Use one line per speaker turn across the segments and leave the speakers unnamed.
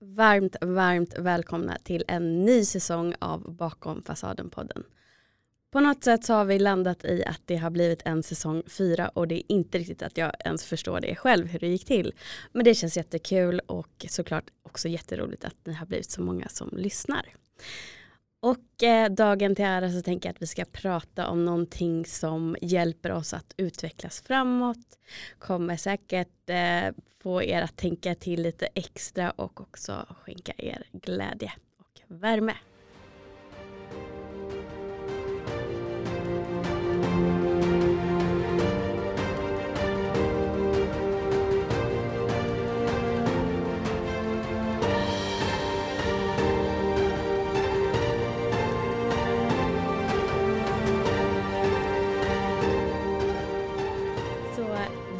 varmt, varmt välkomna till en ny säsong av Bakom fasaden-podden. På något sätt så har vi landat i att det har blivit en säsong fyra och det är inte riktigt att jag ens förstår det själv hur det gick till. Men det känns jättekul och såklart också jätteroligt att ni har blivit så många som lyssnar. Och eh, dagen till ära så tänker jag att vi ska prata om någonting som hjälper oss att utvecklas framåt. Kommer säkert eh, få er att tänka till lite extra och också skänka er glädje och värme.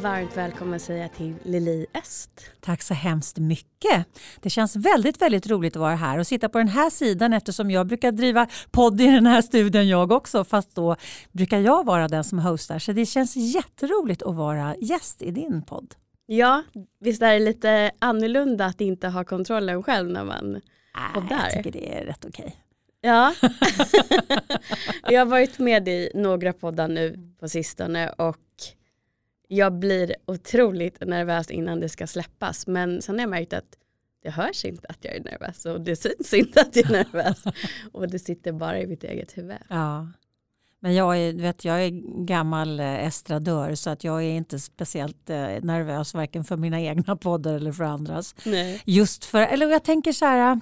Varmt välkommen säga till Lili Öst.
Tack så hemskt mycket. Det känns väldigt, väldigt roligt att vara här och sitta på den här sidan eftersom jag brukar driva podd i den här studion jag också fast då brukar jag vara den som hostar så det känns jätteroligt att vara gäst i din podd.
Ja, visst är det lite annorlunda att inte ha kontrollen själv när man äh, poddar?
Jag tycker det är rätt okej.
Ja, jag har varit med i några poddar nu på sistone och jag blir otroligt nervös innan det ska släppas. Men sen har jag märkt att det hörs inte att jag är nervös och det syns inte att jag är nervös. och det sitter bara i mitt eget huvud.
Ja. Men jag är, vet, jag är gammal eh, estradör så att jag är inte speciellt eh, nervös varken för mina egna poddar eller för andras.
Nej.
Just för, eller jag tänker så här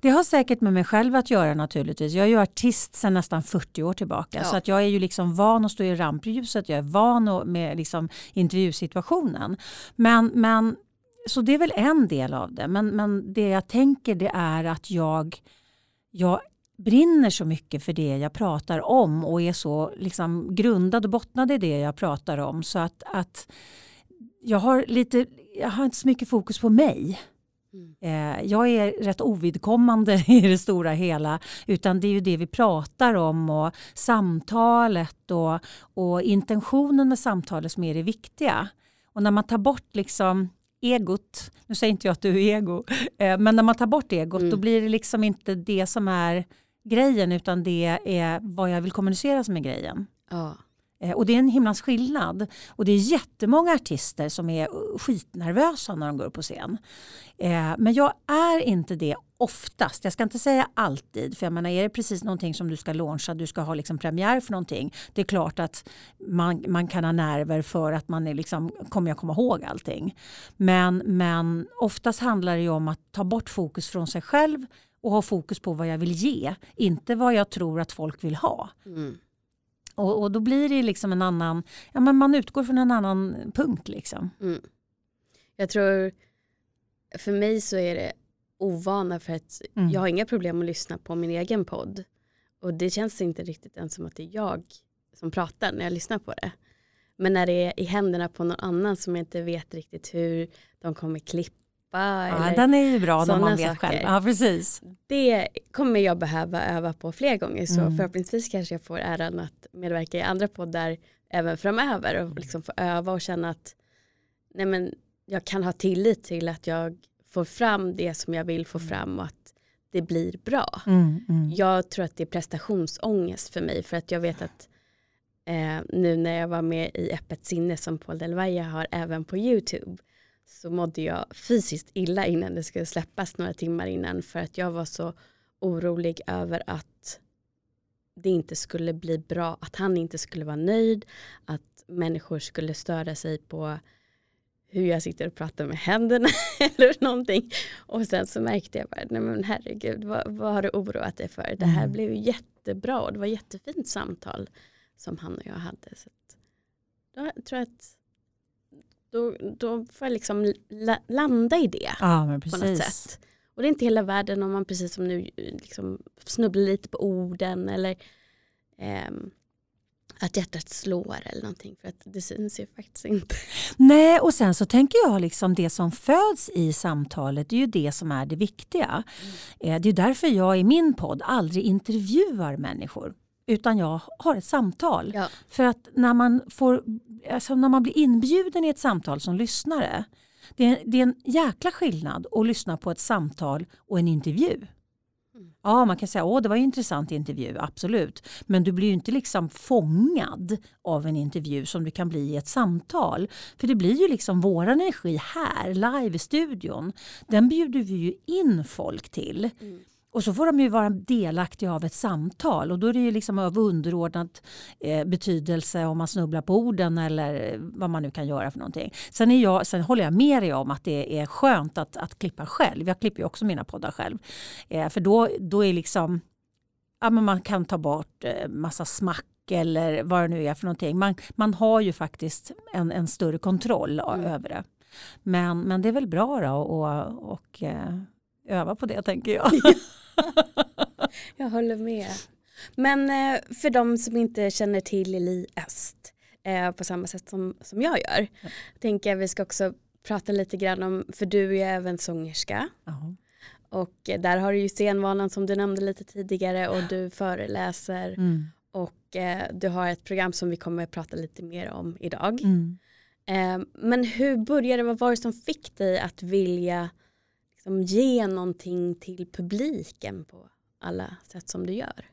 det har säkert med mig själv att göra naturligtvis. Jag är ju artist sedan nästan 40 år tillbaka. Ja. Så att jag är ju liksom van att stå i rampljuset. Jag är van med liksom intervjusituationen. Men, men, så det är väl en del av det. Men, men det jag tänker det är att jag, jag brinner så mycket för det jag pratar om och är så liksom grundad och bottnad i det jag pratar om. Så att, att jag, har lite, jag har inte så mycket fokus på mig. Mm. jag är rätt ovidkommande i det stora hela utan det är ju det vi pratar om och samtalet och, och intentionen med samtalet som är det viktiga. Och när man tar bort liksom egot, nu säger inte jag att du är ego, eh, men när man tar bort egot mm. då blir det liksom inte det som är grejen utan det är vad jag vill kommunicera som är grejen.
Ja.
Eh, och det är en himlans skillnad. Och det är jättemånga artister som är skitnervösa när de går upp på scen. Eh, men jag är inte det oftast. Jag ska inte säga alltid. För jag menar, är det precis någonting som du ska launcha, du ska ha liksom premiär för någonting. Det är klart att man, man kan ha nerver för att man är liksom, kommer jag komma ihåg allting. Men, men oftast handlar det om att ta bort fokus från sig själv och ha fokus på vad jag vill ge. Inte vad jag tror att folk vill ha.
Mm.
Och, och, då blir det liksom en annan, ja men man utgår från en annan punkt liksom.
Mm. Jag tror, för mig så är det ovana för att mm. jag har inga problem att lyssna på min egen podd. Och det känns inte riktigt ens som att det är jag som pratar när jag lyssnar på det. Men när det är i händerna på någon annan som jag inte vet riktigt hur de kommer klippa Ja, eller
den är ju bra när man vet saker. själv. Ja, precis.
Det kommer jag behöva öva på fler gånger så mm. förhoppningsvis kanske jag får äran att medverka i andra poddar även framöver och liksom få öva och känna att nej men, jag kan ha tillit till att jag får fram det som jag vill få fram och att det blir bra.
Mm, mm.
Jag tror att det är prestationsångest för mig för att jag vet att eh, nu när jag var med i Öppet sinne som Paul Delvaja har även på YouTube så mådde jag fysiskt illa innan det skulle släppas några timmar innan för att jag var så orolig över att det inte skulle bli bra, att han inte skulle vara nöjd, att människor skulle störa sig på hur jag sitter och pratar med händerna eller någonting. Och sen så märkte jag bara, nej men herregud, vad, vad har du oroat dig för? Det här mm. blev jättebra och det var jättefint samtal som han och jag hade. Så då tror jag att då, då får jag liksom la, landa i det
ja,
på något sätt. Och det är inte hela världen om man precis som nu liksom snubblar lite på orden eller eh, att hjärtat slår eller någonting för att det syns ju faktiskt inte.
Nej och sen så tänker jag liksom det som föds i samtalet det är ju det som är det viktiga. Mm. Det är därför jag i min podd aldrig intervjuar människor utan jag har ett samtal.
Ja.
För att när man, får, alltså när man blir inbjuden i ett samtal som lyssnare Det är, det är en jäkla skillnad att lyssna på ett samtal och en intervju. Ja, man kan säga att det var en intressant intervju, absolut. Men du blir ju inte liksom fångad av en intervju som du kan bli i ett samtal. För det blir ju liksom vår energi här, live i studion. Den bjuder vi ju in folk till. Mm. Och så får de ju vara delaktiga av ett samtal och då är det ju liksom av underordnad eh, betydelse om man snubblar på orden eller vad man nu kan göra för någonting. Sen, är jag, sen håller jag med dig om att det är skönt att, att klippa själv. Jag klipper ju också mina poddar själv. Eh, för då, då är liksom, ja, men man kan ta bort eh, massa smack eller vad det nu är för någonting. Man, man har ju faktiskt en, en större kontroll mm. över det. Men, men det är väl bra då och, och eh, öva på det tänker jag.
jag håller med. Men eh, för de som inte känner till Li Öst eh, på samma sätt som, som jag gör. Ja. Tänker jag vi ska också prata lite grann om, för du är även sångerska. Uh Och där har du ju scenvanan som du nämnde lite tidigare och du föreläser. Mm. Och eh, du har ett program som vi kommer att prata lite mer om idag. Mm. Eh, men hur började det, vad var det som fick dig att vilja liksom ge någonting till publiken på alla sätt som du gör?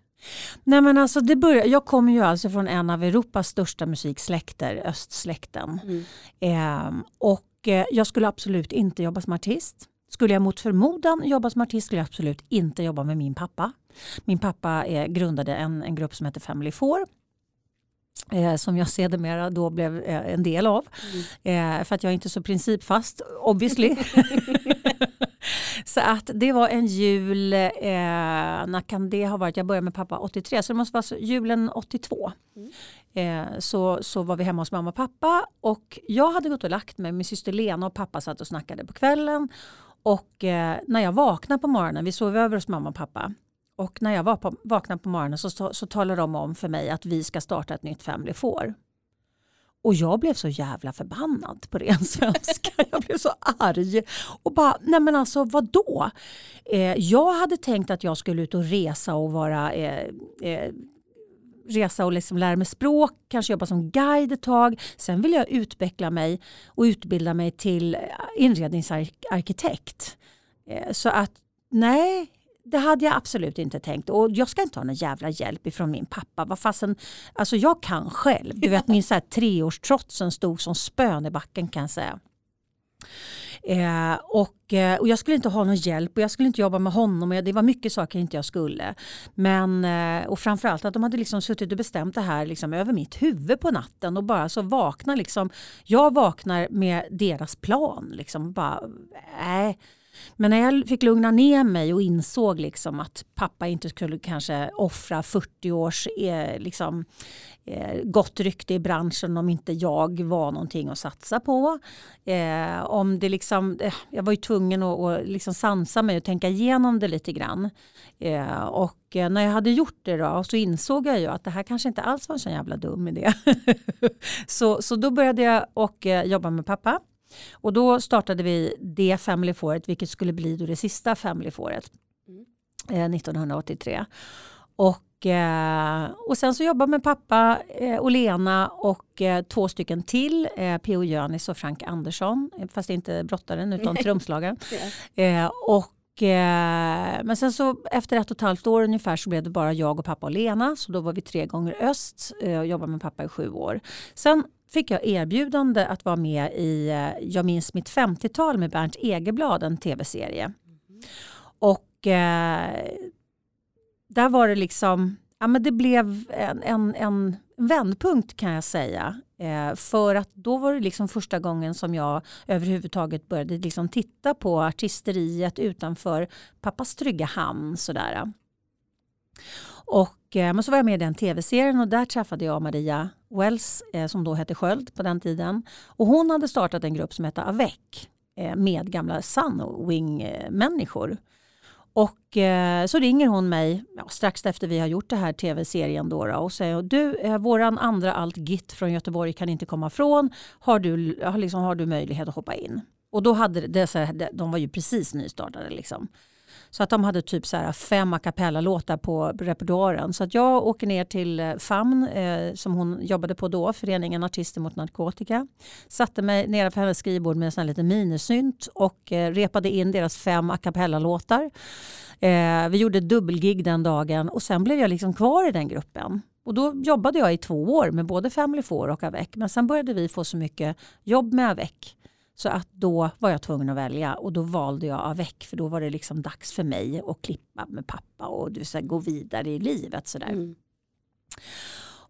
Nej men alltså det börjar, jag kommer ju alltså från en av Europas största musiksläkter, östsläkten. Mm. Eh, och jag skulle absolut inte jobba som artist. Skulle jag mot förmodan jobba som artist skulle jag absolut inte jobba med min pappa. Min pappa eh, grundade en, en grupp som heter Family Four Eh, som jag sedermera då blev eh, en del av. Mm. Eh, för att jag är inte så principfast, obviously. så att det var en jul, eh, när kan det ha varit? Jag började med pappa 83, så det måste vara julen 82. Mm. Eh, så, så var vi hemma hos mamma och pappa och jag hade gått och lagt mig. Min syster Lena och pappa satt och snackade på kvällen. Och eh, när jag vaknade på morgonen, vi sov över hos mamma och pappa, och när jag var på, vaknade på morgonen så, så, så talade de om för mig att vi ska starta ett nytt Family Four. Och jag blev så jävla förbannad på ren svenska. Jag blev så arg. Och bara, nej men alltså vadå? Eh, jag hade tänkt att jag skulle ut och resa och vara eh, eh, resa och liksom lära mig språk, kanske jobba som guide ett tag. Sen vill jag utveckla mig och utbilda mig till inredningsarkitekt. Eh, så att nej, det hade jag absolut inte tänkt. Och jag ska inte ha någon jävla hjälp ifrån min pappa. Vad fasen, alltså jag kan själv. Du vet min så här treårstrotsen stod som spön i backen kan jag säga. Eh, och, eh, och jag skulle inte ha någon hjälp och jag skulle inte jobba med honom. Och det var mycket saker inte jag skulle. Men, eh, och framförallt att de hade liksom suttit och bestämt det här liksom över mitt huvud på natten och bara så vaknar liksom. Jag vaknar med deras plan. Liksom, bara, äh, men när jag fick lugna ner mig och insåg liksom att pappa inte skulle kanske offra 40 års eh, liksom, eh, gott rykte i branschen om inte jag var någonting att satsa på. Eh, om det liksom, eh, jag var ju tvungen att, att liksom sansa mig och tänka igenom det lite grann. Eh, och eh, när jag hade gjort det då, så insåg jag ju att det här kanske inte alls var en så jävla dum idé. så, så då började jag och eh, jobba med pappa. Och då startade vi det Family Fouret, vilket skulle bli då det sista Family Fouret mm. eh, 1983. Och, eh, och sen så jobbade med pappa eh, och Lena och eh, två stycken till, eh, P.O. Jönis och Frank Andersson, fast inte brottaren utan trumslagaren. yeah. och eh, men sen så efter ett och ett halvt år ungefär så blev det bara jag och pappa och Lena. Så då var vi tre gånger öst eh, och jobbade med pappa i sju år. Sen fick jag erbjudande att vara med i eh, Jag minns mitt 50-tal med Bernt Egeblad, en tv-serie. Mm. Och eh, där var det liksom, ja men det blev en, en, en vändpunkt kan jag säga. Eh, för att då var det liksom första gången som jag överhuvudtaget började liksom titta på artisteriet utanför pappas trygga hamn. Sådär. Och, eh, men så var jag med i den tv-serien och där träffade jag Maria Wells eh, som då hette Sköld på den tiden. Och hon hade startat en grupp som hette Avec eh, med gamla Sunwing-människor. Och eh, så ringer hon mig ja, strax efter vi har gjort det här tv-serien då, då och säger du, eh, våran andra allt git från Göteborg kan inte komma från. Har du, liksom, har du möjlighet att hoppa in? Och då hade det, så här, de var ju precis nystartade liksom. Så att de hade typ så här fem a cappella-låtar på repertoaren. Så att jag åker ner till eh, FAMN eh, som hon jobbade på då, Föreningen Artister mot narkotika. Satte mig nere på hennes skrivbord med en liten minisynt och eh, repade in deras fem a cappella-låtar. Eh, vi gjorde dubbelgig den dagen och sen blev jag liksom kvar i den gruppen. Och då jobbade jag i två år med både Family Four och Avec. Men sen började vi få så mycket jobb med Avec. Så att då var jag tvungen att välja och då valde jag Avec för då var det liksom dags för mig att klippa med pappa och du, så här, gå vidare i livet. Så mm.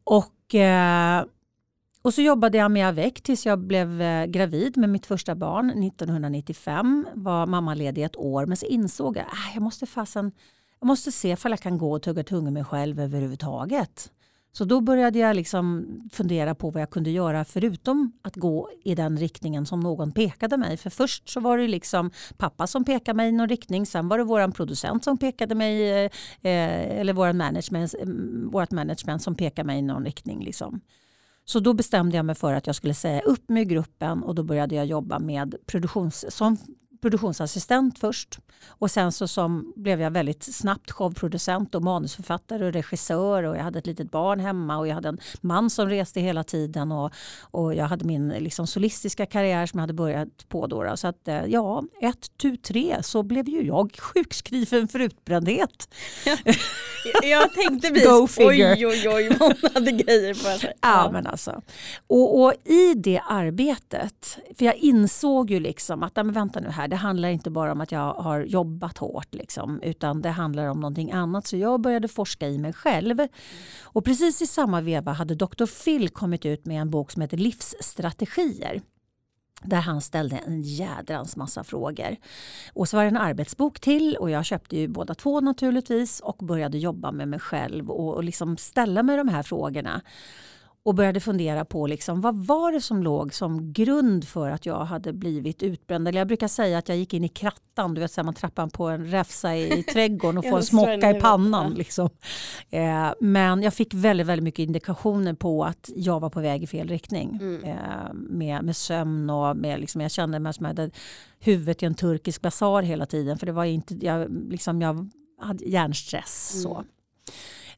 Och, eh, och så jobbade jag med Avec tills jag blev eh, gravid med mitt första barn 1995. Var mammaledig ett år men så insåg jag att äh, jag måste fasen jag måste se ifall jag kan gå och tugga tunnor själv överhuvudtaget. Så då började jag liksom fundera på vad jag kunde göra förutom att gå i den riktningen som någon pekade mig. För först så var det liksom pappa som pekade mig i någon riktning. Sen var det vår producent som pekade mig, eh, eh eller vår management, mm, vårt management som pekade mig i någon riktning. Liksom. Så då bestämde jag mig för att jag skulle säga upp mig i gruppen och då började jag jobba med produktions, som produktionsassistent först. Och sen så som blev jag väldigt snabbt showproducent och manusförfattare och regissör och jag hade ett litet barn hemma och jag hade en man som reste hela tiden och, och jag hade min liksom solistiska karriär som jag hade börjat på då. Så att eh, ja, ett, tu, tre så blev ju jag sjukskriven för utbrändhet.
Ja, jag tänkte vis, oj oj oj, hon hade grejer på sig.
Ja men alltså. Och, och i det arbetet, för jag insåg ju liksom att, men vänta nu här, det handlar inte bara om att jag har jobbat hårt liksom, utan det handlar om någonting annat. Så jag började forska i mig själv. Och precis i samma veva hade Dr. Phil kommit ut med en bok som heter Livsstrategier där han ställde en jädrans massa frågor. Och så var det en arbetsbok till och jag köpte ju båda två naturligtvis och började jobba med mig själv och, och liksom ställa mig de här frågorna och började fundera på liksom, vad var det som låg som grund för att jag hade blivit utbränd. Eller jag brukar säga att jag gick in i krattan, du vet så man trappar på en räfsa i, i trädgården och får en smocka i pannan. Liksom. Eh, men jag fick väldigt, väldigt mycket indikationer på att jag var på väg i fel riktning. Mm. Eh, med, med sömn och med, liksom, jag kände mig som att jag hade huvudet i en turkisk basar hela tiden. För det var inte, jag, liksom, jag hade hjärnstress. Mm. Så.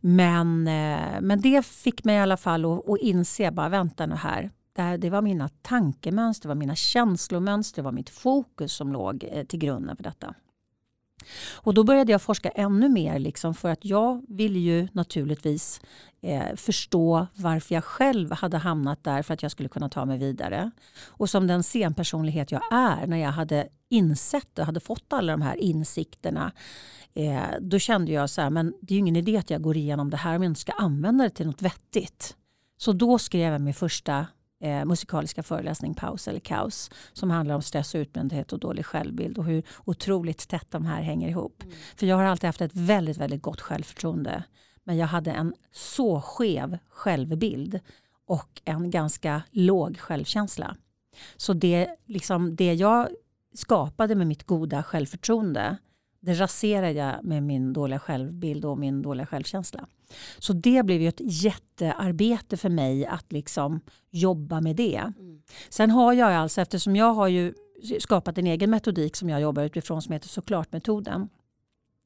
Men, eh, men det fick mig i alla fall att, att inse, bara vänta nu här. Det, här, det var mina tankemönster, det var mina känslomönster, det var mitt fokus som låg eh, till grunden för detta. Och då började jag forska ännu mer liksom för att jag ville ju naturligtvis eh, förstå varför jag själv hade hamnat där för att jag skulle kunna ta mig vidare. Och som den scenpersonlighet jag är när jag hade insett och hade fått alla de här insikterna eh, då kände jag så här, men det är ju ingen idé att jag går igenom det här om jag inte ska använda det till något vettigt. Så då skrev jag min första eh, musikaliska föreläsning Paus eller Kaos som handlar om stress och utbrändhet och dålig självbild och hur otroligt tätt de här hänger ihop. Mm. För jag har alltid haft ett väldigt, väldigt gott självförtroende men jag hade en så skev självbild och en ganska låg självkänsla. Så det, liksom, det jag skapade med mitt goda självförtroende det raserade jag med min dåliga självbild och min dåliga självkänsla. Så det blev ju ett jättearbete för mig att liksom jobba med det. Mm. Sen har jag alltså, eftersom jag har ju skapat en egen metodik som jag jobbar utifrån som heter såklart-metoden.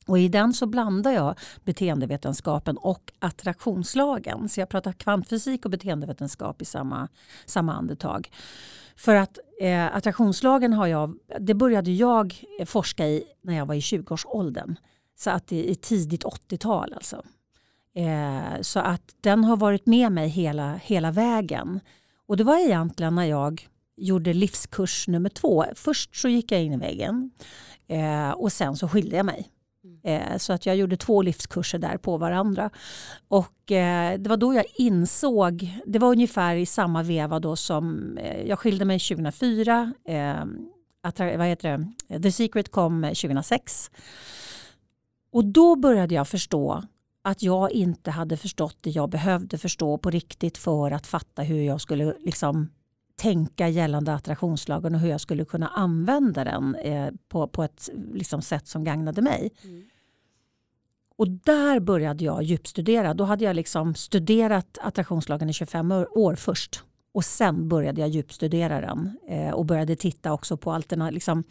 Och I den så blandar jag beteendevetenskapen och attraktionslagen. Så jag pratar kvantfysik och beteendevetenskap i samma, samma andetag. För att eh, attraktionslagen har jag, det började jag forska i när jag var i 20-årsåldern. Så att i, i tidigt 80-tal alltså. Eh, så att den har varit med mig hela, hela vägen. Och det var egentligen när jag gjorde livskurs nummer två. Först så gick jag in i väggen eh, och sen så skilde jag mig. Mm. Eh, så att jag gjorde två livskurser där på varandra. Och eh, det var då jag insåg, det var ungefär i samma veva då som eh, jag skilde mig 2004. Att, vad heter det? The Secret kom 2006. Och då började jag förstå att jag inte hade förstått det jag behövde förstå på riktigt för att fatta hur jag skulle liksom tänka gällande attraktionslagen och hur jag skulle kunna använda den eh, på, på ett liksom, sätt som gagnade mig. Mm. Och där började jag djupstudera. Då hade jag liksom studerat attraktionslagen i 25 år först. och sen började jag djupstudera den eh, och började titta också på alternativ, liksom,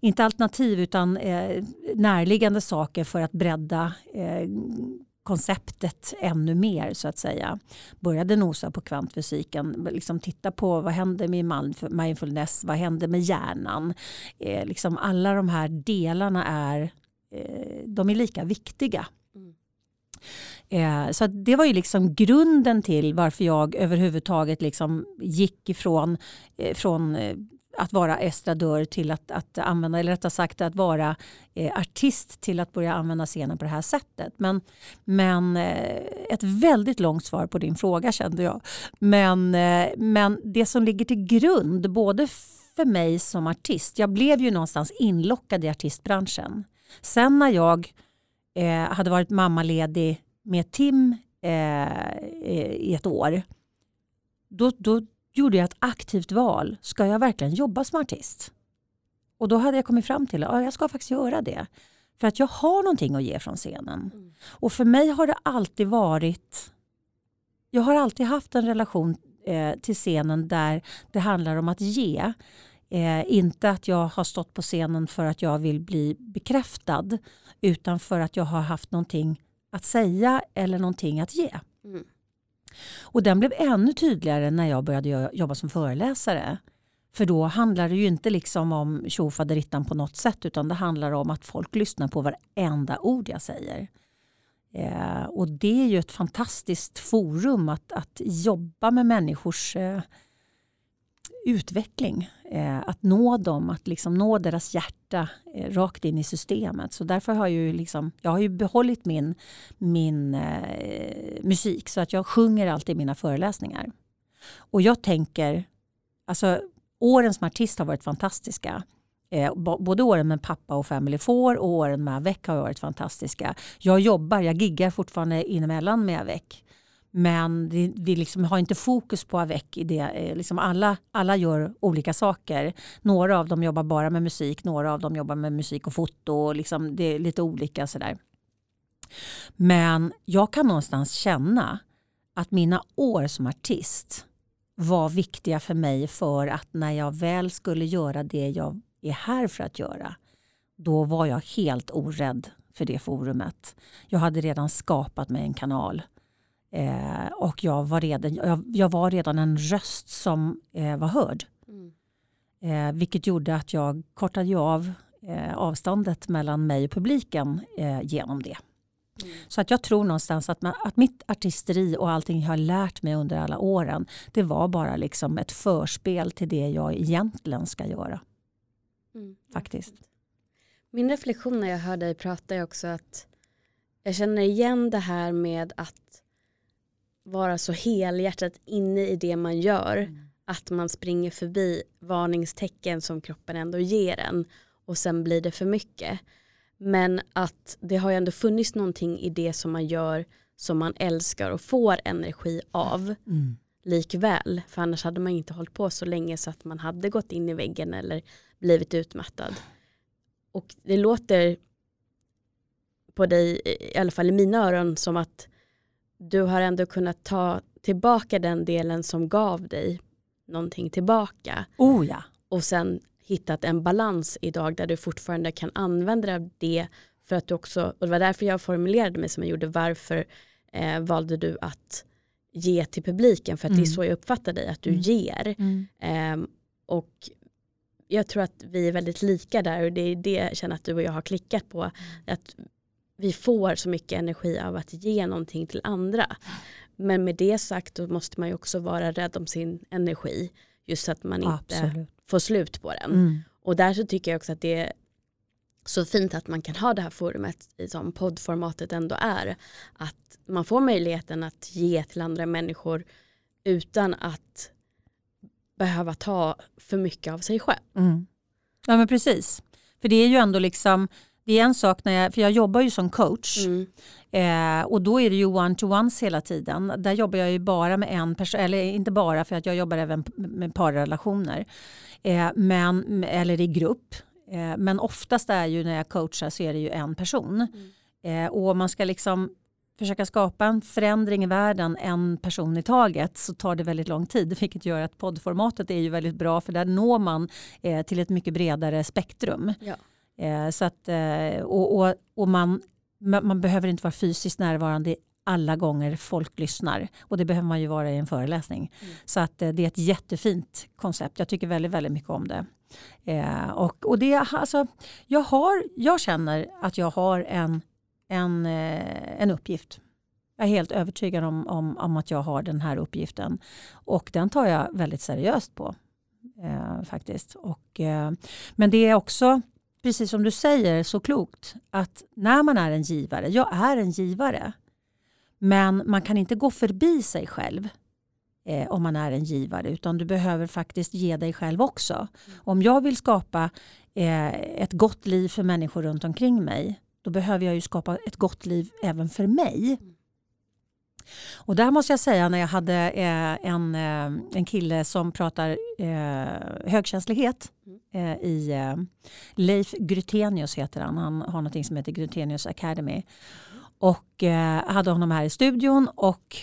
inte alternativ utan eh, närliggande saker för att bredda eh, konceptet ännu mer så att säga. Började nosa på kvantfysiken, liksom titta på vad händer med mindfulness, vad händer med hjärnan. Eh, liksom alla de här delarna är, eh, de är lika viktiga. Mm. Eh, så det var ju liksom grunden till varför jag överhuvudtaget liksom gick ifrån eh, från eh, att vara estradör till att, att använda, eller rättare sagt att vara eh, artist till att börja använda scenen på det här sättet. Men, men eh, ett väldigt långt svar på din fråga kände jag. Men, eh, men det som ligger till grund både för mig som artist, jag blev ju någonstans inlockad i artistbranschen. Sen när jag eh, hade varit mammaledig med Tim eh, i ett år, då, då gjorde jag ett aktivt val. Ska jag verkligen jobba som artist? Och då hade jag kommit fram till att ja, jag ska faktiskt göra det. För att jag har någonting att ge från scenen. Mm. Och för mig har det alltid varit... Jag har alltid haft en relation eh, till scenen där det handlar om att ge. Eh, inte att jag har stått på scenen för att jag vill bli bekräftad utan för att jag har haft någonting att säga eller någonting att ge. Mm. Och den blev ännu tydligare när jag började jobba som föreläsare. För då handlar det ju inte liksom om tjofaderittan på något sätt utan det handlar om att folk lyssnar på varenda ord jag säger. Eh, och det är ju ett fantastiskt forum att, att jobba med människors eh, utveckling. Eh, att nå dem, att liksom nå deras hjärta eh, rakt in i systemet. Så därför har jag ju, liksom, jag har ju behållit min, min eh, musik så att jag sjunger alltid mina föreläsningar. Och jag tänker, alltså åren som artist har varit fantastiska. Eh, både åren med pappa och Family Four och åren med Avec har varit fantastiska. Jag jobbar, jag giggar fortfarande inemellan med Avec. Men det, vi liksom har inte fokus på avec i det. Eh, liksom alla, alla gör olika saker. Några av dem jobbar bara med musik, några av dem jobbar med musik och foto. Liksom det är lite olika sådär. Men jag kan någonstans känna att mina år som artist var viktiga för mig för att när jag väl skulle göra det jag är här för att göra, då var jag helt orädd för det forumet. Jag hade redan skapat mig en kanal Eh, och jag var, redan, jag, jag, var redan en röst som eh, var hörd. Mm. Eh, vilket gjorde att jag kortade av eh, avståndet mellan mig och publiken eh, genom det. Mm. Så att jag tror någonstans att, man, att mitt artisteri och allting jag har lärt mig under alla åren det var bara liksom ett förspel till det jag egentligen ska göra. Mm. Faktiskt.
Min reflektion när jag hör dig prata är också att jag känner igen det här med att vara så helhjärtat inne i det man gör mm. att man springer förbi varningstecken som kroppen ändå ger en och sen blir det för mycket. Men att det har ju ändå funnits någonting i det som man gör som man älskar och får energi av mm. likväl. För annars hade man inte hållit på så länge så att man hade gått in i väggen eller blivit utmattad. Och det låter på dig, i alla fall i mina öron, som att du har ändå kunnat ta tillbaka den delen som gav dig någonting tillbaka.
Oh ja.
Och sen hittat en balans idag där du fortfarande kan använda det för att du också, och det var därför jag formulerade mig som jag gjorde, varför eh, valde du att ge till publiken? För att mm. det är mm. så jag uppfattar dig, att du mm. ger. Mm. Eh, och jag tror att vi är väldigt lika där och det är det jag känner att du och jag har klickat på. Mm. Att vi får så mycket energi av att ge någonting till andra. Men med det sagt då måste man ju också vara rädd om sin energi. Just så att man inte Absolut. får slut på den. Mm. Och därför tycker jag också att det är så fint att man kan ha det här forumet som poddformatet ändå är. Att man får möjligheten att ge till andra människor utan att behöva ta för mycket av sig själv.
Mm. Ja men precis. För det är ju ändå liksom det är en sak när jag, för jag jobbar ju som coach mm. eh, och då är det ju one-to-ones hela tiden. Där jobbar jag ju bara med en person, eller inte bara för att jag jobbar även med parrelationer. Eh, men, eller i grupp. Eh, men oftast är ju när jag coachar så är det ju en person. Mm. Eh, och man ska liksom försöka skapa en förändring i världen en person i taget så tar det väldigt lång tid. Vilket gör att poddformatet är ju väldigt bra för där når man eh, till ett mycket bredare spektrum. Ja. Eh, så att, eh, och, och, och man, man behöver inte vara fysiskt närvarande alla gånger folk lyssnar. Och det behöver man ju vara i en föreläsning. Mm. Så att eh, det är ett jättefint koncept. Jag tycker väldigt, väldigt mycket om det. Eh, och, och det, alltså, jag, har, jag känner att jag har en, en, eh, en uppgift. Jag är helt övertygad om, om, om, att jag har den här uppgiften. Och den tar jag väldigt seriöst på. Eh, faktiskt. Och, eh, men det är också, precis som du säger så klokt, att när man är en givare, jag är en givare, men man kan inte gå förbi sig själv eh, om man är en givare utan du behöver faktiskt ge dig själv också. Mm. Om jag vill skapa eh, ett gott liv för människor runt omkring mig då behöver jag ju skapa ett gott liv även för mig. Mm. Och där måste jag säga när jag hade eh, en, eh, en kille som pratar eh, högkänslighet eh, i eh, Leif Grytenius heter han. Han har något som heter Grytenius Academy. Och eh, hade honom här i studion och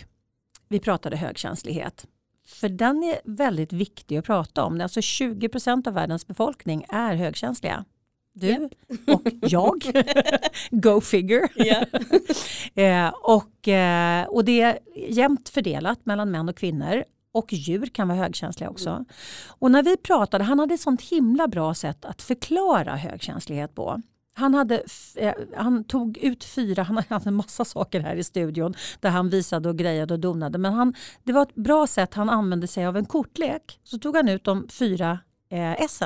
vi pratade högkänslighet. För den är väldigt viktig att prata om. Alltså 20 procent av världens befolkning är högkänsliga. Du yep. och jag. Go figure. Yeah. eh, och, eh, och det är jämnt fördelat mellan män och kvinnor. Och djur kan vara högkänsliga också. Mm. Och när vi pratade, han hade ett sånt himla bra sätt att förklara högkänslighet på. Han, hade, eh, han tog ut fyra, han hade en massa saker här i studion där han visade och grejade och donade. Men han, det var ett bra sätt, han använde sig av en kortlek. Så tog han ut de fyra eh, S.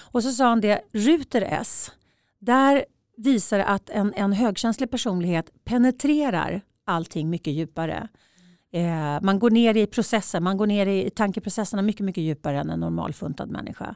Och så sa han det, ruter S, där visar att en, en högkänslig personlighet penetrerar allting mycket djupare. Eh, man går ner i processen, man går ner i tankeprocesserna mycket, mycket djupare än en normalfuntad människa.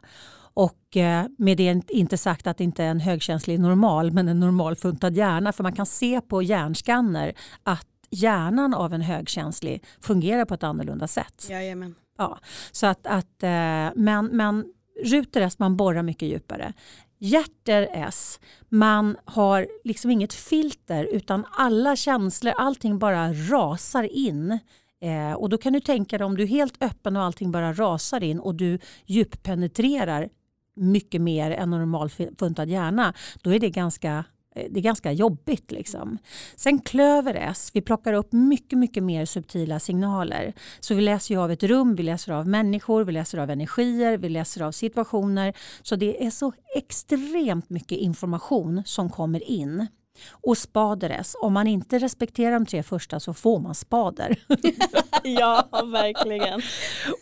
Och eh, med det inte sagt att inte är en högkänslig normal, men en normalfuntad hjärna. För man kan se på hjärnskanner att hjärnan av en högkänslig fungerar på ett annorlunda sätt.
Jajamän.
Ja, så att, att, eh, men, men ruter S, man borrar mycket djupare. Hjärter S, man har liksom inget filter utan alla känslor, allting bara rasar in. Eh, och då kan du tänka dig om du är helt öppen och allting bara rasar in och du djuppenetrerar mycket mer än normalfuntad hjärna, då är det ganska det är ganska jobbigt. Liksom. Sen klöver S, vi plockar upp mycket, mycket mer subtila signaler. Så vi läser av ett rum, vi läser av människor, vi läser av energier, vi läser av situationer. Så det är så extremt mycket information som kommer in. Och spader S, om man inte respekterar de tre första så får man spader.
ja, verkligen.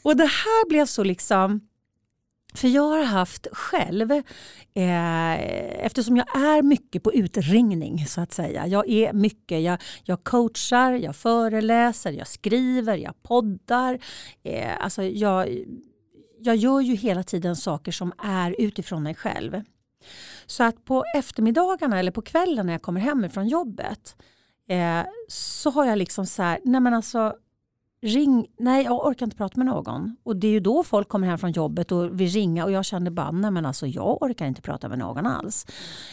Och det här blev så liksom för jag har haft själv, eh, eftersom jag är mycket på utringning så att säga. Jag är mycket, jag, jag coachar, jag föreläser, jag skriver, jag poddar. Eh, alltså jag, jag gör ju hela tiden saker som är utifrån mig själv. Så att på eftermiddagarna eller på kvällen när jag kommer hem från jobbet eh, så har jag liksom så här, nej men alltså ring, nej jag orkar inte prata med någon. Och det är ju då folk kommer hem från jobbet och vill ringa och jag känner bara, nej men alltså jag orkar inte prata med någon alls.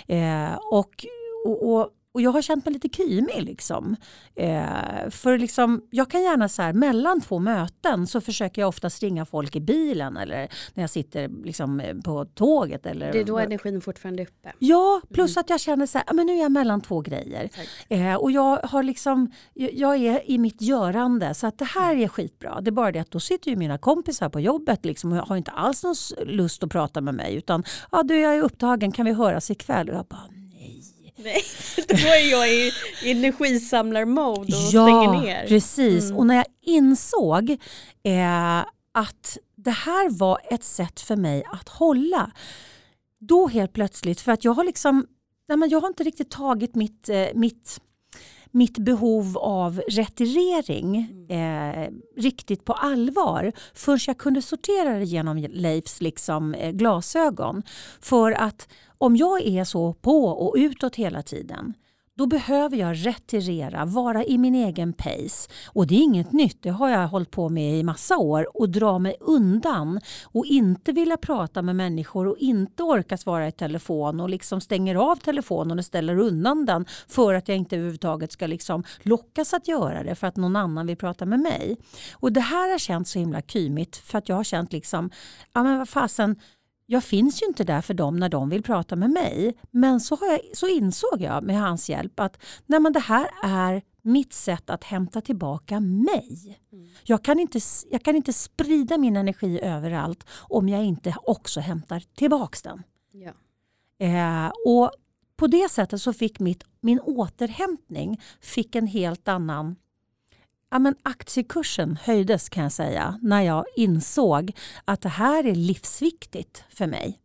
Eh, och, och, och och jag har känt mig lite kymig. Liksom. Eh, för liksom, jag kan gärna så här, mellan två möten så försöker jag ofta ringa folk i bilen eller när jag sitter liksom, på tåget. Eller,
det är då energin fortfarande är uppe.
Ja, plus mm. att jag känner så här, men nu är jag mellan två grejer. Eh, och jag, har liksom, jag är i mitt görande så att det här är skitbra. Det är bara det att då sitter ju mina kompisar på jobbet liksom, och har inte alls någon lust att prata med mig. Utan ja, du, jag är upptagen, kan vi höras ikväll? Och jag bara,
Nej, då är jag i energisamlarmode och ja, stänger ner.
Ja, precis. Mm. Och när jag insåg eh, att det här var ett sätt för mig att hålla, då helt plötsligt, för att jag har liksom, nej men jag har inte riktigt tagit mitt, eh, mitt mitt behov av retirering eh, riktigt på allvar förrän jag kunde sortera det genom Leifs liksom, eh, glasögon. För att om jag är så på och utåt hela tiden då behöver jag retirera, vara i min egen pace. Och det är inget nytt, det har jag hållit på med i massa år. Och dra mig undan och inte vilja prata med människor och inte orka svara i telefon och liksom stänger av telefonen och ställer undan den för att jag inte överhuvudtaget ska liksom lockas att göra det för att någon annan vill prata med mig. Och det här har känts så himla kymigt för att jag har känt liksom, ja men vad fasen, jag finns ju inte där för dem när de vill prata med mig. Men så, jag, så insåg jag med hans hjälp att nej men det här är mitt sätt att hämta tillbaka mig. Mm. Jag, kan inte, jag kan inte sprida min energi överallt om jag inte också hämtar tillbaka den. Ja. Eh, och på det sättet så fick mitt, min återhämtning fick en helt annan ja, men aktiekursen höjdes kan jag säga när jag insåg att det här är livsviktigt för mig.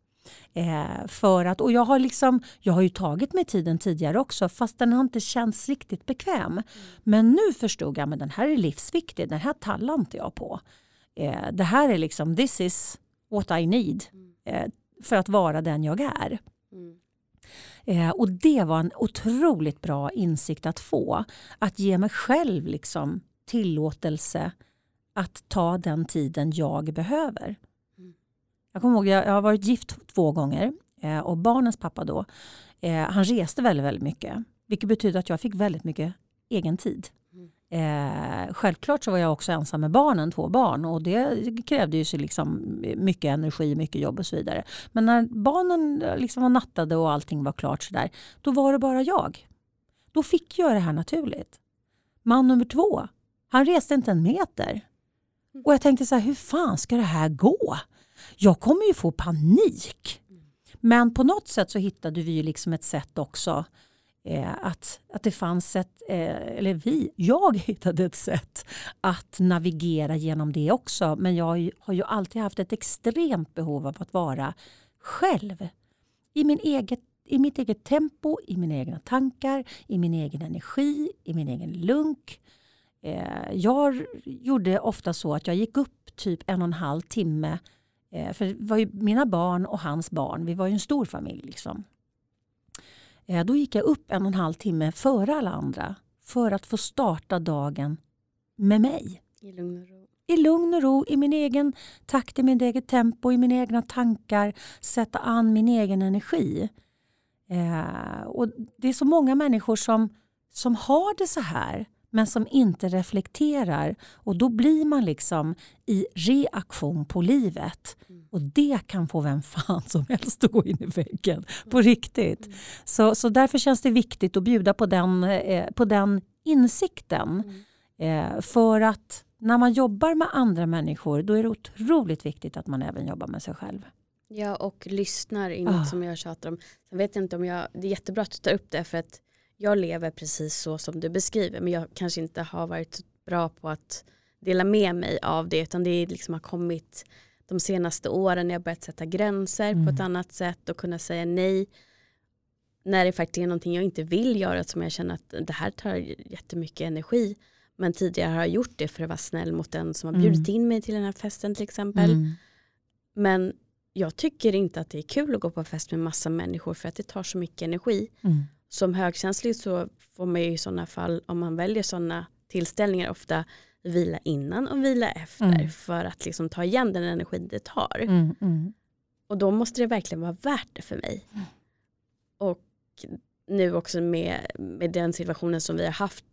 Eh, för att, och jag har, liksom, jag har ju tagit mig tiden tidigare också fast den har inte känts riktigt bekväm. Mm. Men nu förstod jag att den här är livsviktig, den här tallar inte jag på. Eh, det här är liksom, this is what I need eh, för att vara den jag är. Mm. Eh, och det var en otroligt bra insikt att få. Att ge mig själv liksom tillåtelse att ta den tiden jag behöver. Mm. Jag kommer ihåg, jag, jag har varit gift två gånger eh, och barnens pappa då, eh, han reste väldigt, väldigt mycket. Vilket betyder att jag fick väldigt mycket egen tid. Mm. Eh, självklart så var jag också ensam med barnen, två barn och det krävde ju liksom mycket energi, mycket jobb och så vidare. Men när barnen liksom var nattade och allting var klart så där, då var det bara jag. Då fick jag det här naturligt. Man nummer två, han reste inte en meter. Och jag tänkte så här, hur fan ska det här gå? Jag kommer ju få panik. Men på något sätt så hittade vi ju liksom ett sätt också eh, att, att det fanns ett, eh, eller vi, jag hittade ett sätt att navigera genom det också. Men jag har ju alltid haft ett extremt behov av att vara själv. I, min eget, I mitt eget tempo, i mina egna tankar, i min egen energi, i min egen lunk. Eh, jag gjorde ofta så att jag gick upp typ en och en halv timme. Eh, för det var ju mina barn och hans barn, vi var ju en stor familj. Liksom. Eh, då gick jag upp en och en halv timme före alla andra för att få starta dagen med mig.
I lugn och ro.
I lugn och ro, i min egen takt, i mitt eget tempo, i mina egna tankar. Sätta an min egen energi. Eh, och Det är så många människor som, som har det så här men som inte reflekterar. Och då blir man liksom i reaktion på livet. Mm. Och det kan få vem fan som helst att gå in i väggen. På mm. riktigt. Mm. Så, så därför känns det viktigt att bjuda på den, eh, på den insikten. Eh, för att när man jobbar med andra människor då är det otroligt viktigt att man även jobbar med sig själv.
Ja och lyssnar något ah. som jag tjatar om. Sen vet jag inte om jag, det är jättebra att du tar upp det för att jag lever precis så som du beskriver men jag kanske inte har varit bra på att dela med mig av det utan det liksom har kommit de senaste åren när jag börjat sätta gränser mm. på ett mm. annat sätt och kunna säga nej när det faktiskt är någonting jag inte vill göra som jag känner att det här tar jättemycket energi men tidigare har jag gjort det för att vara snäll mot den som har bjudit mm. in mig till den här festen till exempel. Mm. Men jag tycker inte att det är kul att gå på fest med massa människor för att det tar så mycket energi. Mm som högkänslig så får man ju i sådana fall, om man väljer sådana tillställningar, ofta vila innan och vila efter mm. för att liksom ta igen den energin det tar. Mm, mm. Och då måste det verkligen vara värt det för mig. Mm. Och nu också med, med den situationen som vi har haft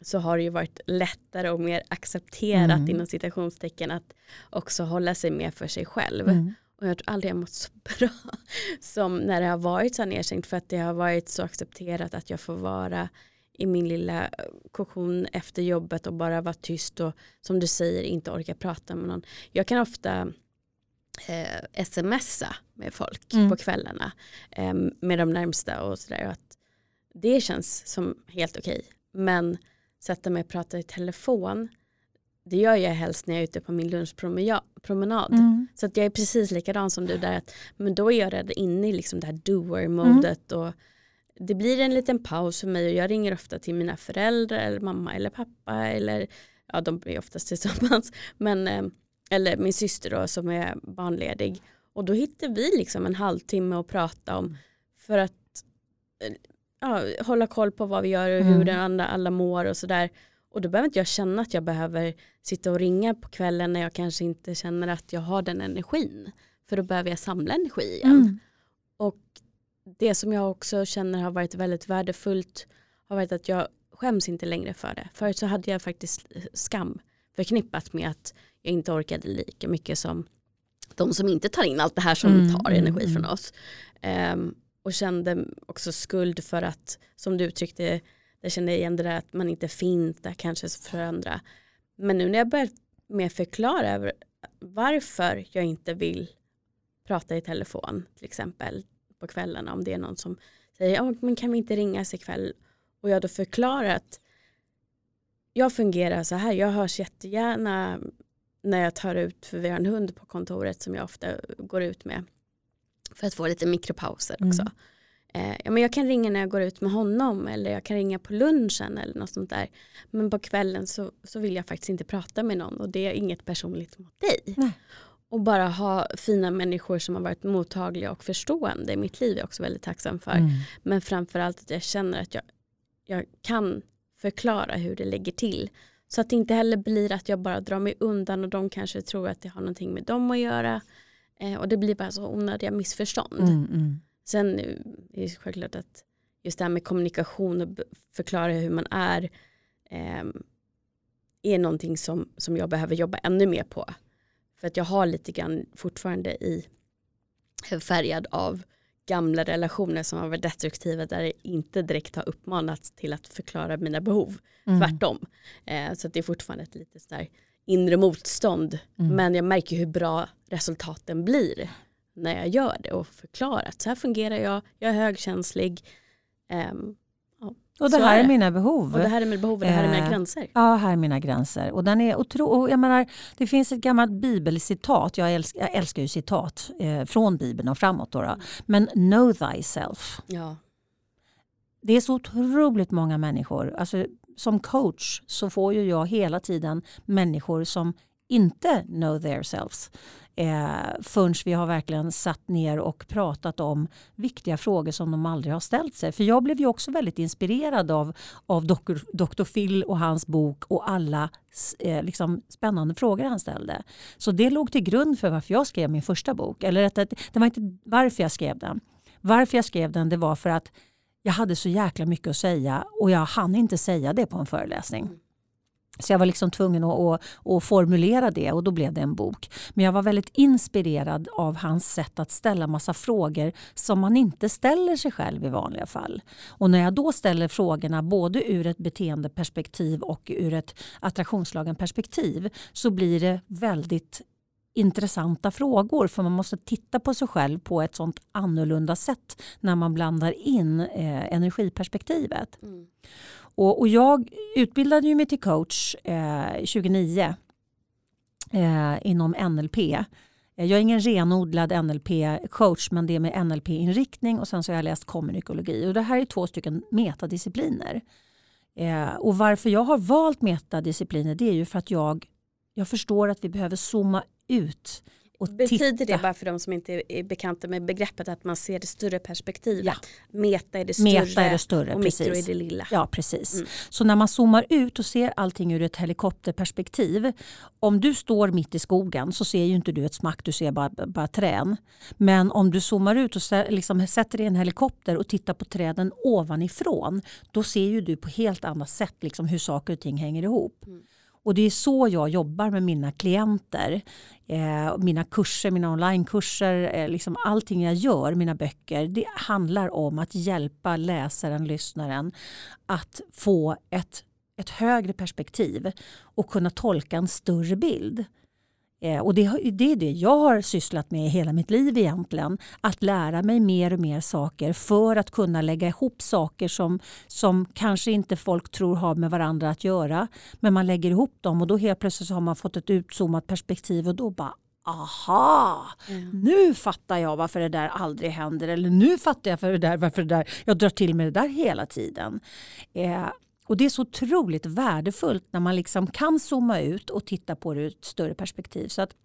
så har det ju varit lättare och mer accepterat mm. inom citationstecken att också hålla sig med för sig själv. Och jag tror aldrig jag mått så bra som när det har varit så nedstängt för att det har varit så accepterat att jag får vara i min lilla kokon efter jobbet och bara vara tyst och som du säger inte orka prata med någon. Jag kan ofta eh, smsa med folk mm. på kvällarna eh, med de närmsta och sådär. Det känns som helt okej. Men sätta mig och prata i telefon det gör jag helst när jag är ute på min lunchpromenad. Mm. Så att jag är precis likadan som du där. Att, men då är jag redan inne i liksom det här doer-modet. Mm. det blir en liten paus för mig och jag ringer ofta till mina föräldrar eller mamma eller pappa. Eller, ja de är oftast tillsammans. Men, eh, eller min syster då som är barnledig. Och då hittar vi liksom en halvtimme att prata om. För att ja, hålla koll på vad vi gör och hur mm. andra alla mår och sådär. Och då behöver inte jag känna att jag behöver sitta och ringa på kvällen när jag kanske inte känner att jag har den energin. För då behöver jag samla energi igen. Mm. Och det som jag också känner har varit väldigt värdefullt har varit att jag skäms inte längre för det. Förut så hade jag faktiskt skam förknippat med att jag inte orkade lika mycket som de som inte tar in allt det här som mm, tar mm, energi mm, från oss. Um, och kände också skuld för att, som du uttryckte, jag kände igen det där att man inte finns där kanske för andra. Men nu när jag börjar mer förklara över varför jag inte vill prata i telefon till exempel på kvällarna om det är någon som säger oh, men kan vi inte ringas ikväll och jag då förklarar att jag fungerar så här, jag hörs jättegärna när jag tar ut, för vi har en hund på kontoret som jag ofta går ut med för att få lite mikropauser också. Mm. Eh, ja, men jag kan ringa när jag går ut med honom eller jag kan ringa på lunchen eller något sånt där. Men på kvällen så, så vill jag faktiskt inte prata med någon och det är inget personligt mot dig. Nej. Och bara ha fina människor som har varit mottagliga och förstående i mitt liv är jag också väldigt tacksam för. Mm. Men framförallt att jag känner att jag, jag kan förklara hur det ligger till. Så att det inte heller blir att jag bara drar mig undan och de kanske tror att det har någonting med dem att göra. Eh, och det blir bara så onödiga missförstånd. Mm, mm. Sen är det självklart att just det här med kommunikation och förklara hur man är eh, är någonting som, som jag behöver jobba ännu mer på. För att jag har lite grann fortfarande i färgad av gamla relationer som har varit destruktiva där det inte direkt har uppmanats till att förklara mina behov. Mm. Tvärtom. Eh, så det är fortfarande ett lite sådär inre motstånd. Mm. Men jag märker hur bra resultaten blir när jag gör det och förklarar att så här fungerar jag, jag är högkänslig. Um,
och det här är, är mina behov.
Och det här är mina behov och det här är mina eh, gränser.
Ja, här är mina gränser. Och den är otro, och jag menar, det finns ett gammalt bibelcitat, jag älskar, jag älskar ju citat eh, från bibeln och framåt. Då. Mm. Men know thyself. Ja. Det är så otroligt många människor. Alltså, som coach så får ju jag hela tiden människor som inte know their selves eh, förrän vi har verkligen satt ner och pratat om viktiga frågor som de aldrig har ställt sig. För jag blev ju också väldigt inspirerad av, av Dr. Dr. Phil och hans bok och alla eh, liksom spännande frågor han ställde. Så det låg till grund för varför jag skrev min första bok. Eller att, det var inte varför jag skrev den. Varför jag skrev den det var för att jag hade så jäkla mycket att säga och jag hann inte säga det på en föreläsning. Så jag var liksom tvungen att, att, att, formulera det och då blev det en bok. Men jag var väldigt inspirerad av hans sätt att ställa massa frågor som man inte ställer sig själv i vanliga fall. Och när jag då ställer frågorna både ur ett beteendeperspektiv och ur ett attraktionslagen-perspektiv så blir det väldigt intressanta frågor för man måste titta på sig själv på ett sånt annorlunda sätt när man blandar in eh, energiperspektivet. Mm. Och, och jag utbildade ju mig till coach eh, 2009 eh, inom NLP. Eh, jag är ingen renodlad NLP-coach men det är med NLP-inriktning och sen så har jag läst kommunikologi. Och det här är två stycken metadiscipliner. Eh, och varför jag har valt metadiscipliner det är ju för att jag, jag förstår att vi behöver zooma ut
Betyder titta. det bara för de som inte är bekanta med begreppet att man ser det större perspektivet? Ja. Meta är det större,
Meta är det större
och precis. mikro är det lilla.
Ja precis. Mm. Så när man zoomar ut och ser allting ur ett helikopterperspektiv. Om du står mitt i skogen så ser ju inte du ett smack, du ser bara, bara trän. Men om du zoomar ut och liksom sätter dig i en helikopter och tittar på träden ovanifrån. Då ser ju du på helt annat sätt liksom hur saker och ting hänger ihop. Mm. Och det är så jag jobbar med mina klienter. Eh, mina kurser, mina onlinekurser, eh, liksom allting jag gör, mina böcker. Det handlar om att hjälpa läsaren, lyssnaren att få ett, ett högre perspektiv och kunna tolka en större bild. Eh, och det, det, är det jag har sysslat med hela mitt liv egentligen. Att lära mig mer och mer saker för att kunna lägga ihop saker som, som kanske inte folk tror har med varandra att göra. Men man lägger ihop dem och då helt plötsligt så har man fått ett utzoomat perspektiv och då bara aha, mm. nu fattar jag varför det där aldrig händer. Eller nu fattar jag för det där, varför det där, jag drar till med det där hela tiden. Eh, och Det är så otroligt värdefullt när man liksom kan zooma ut och titta på det ur ett större perspektiv. Så att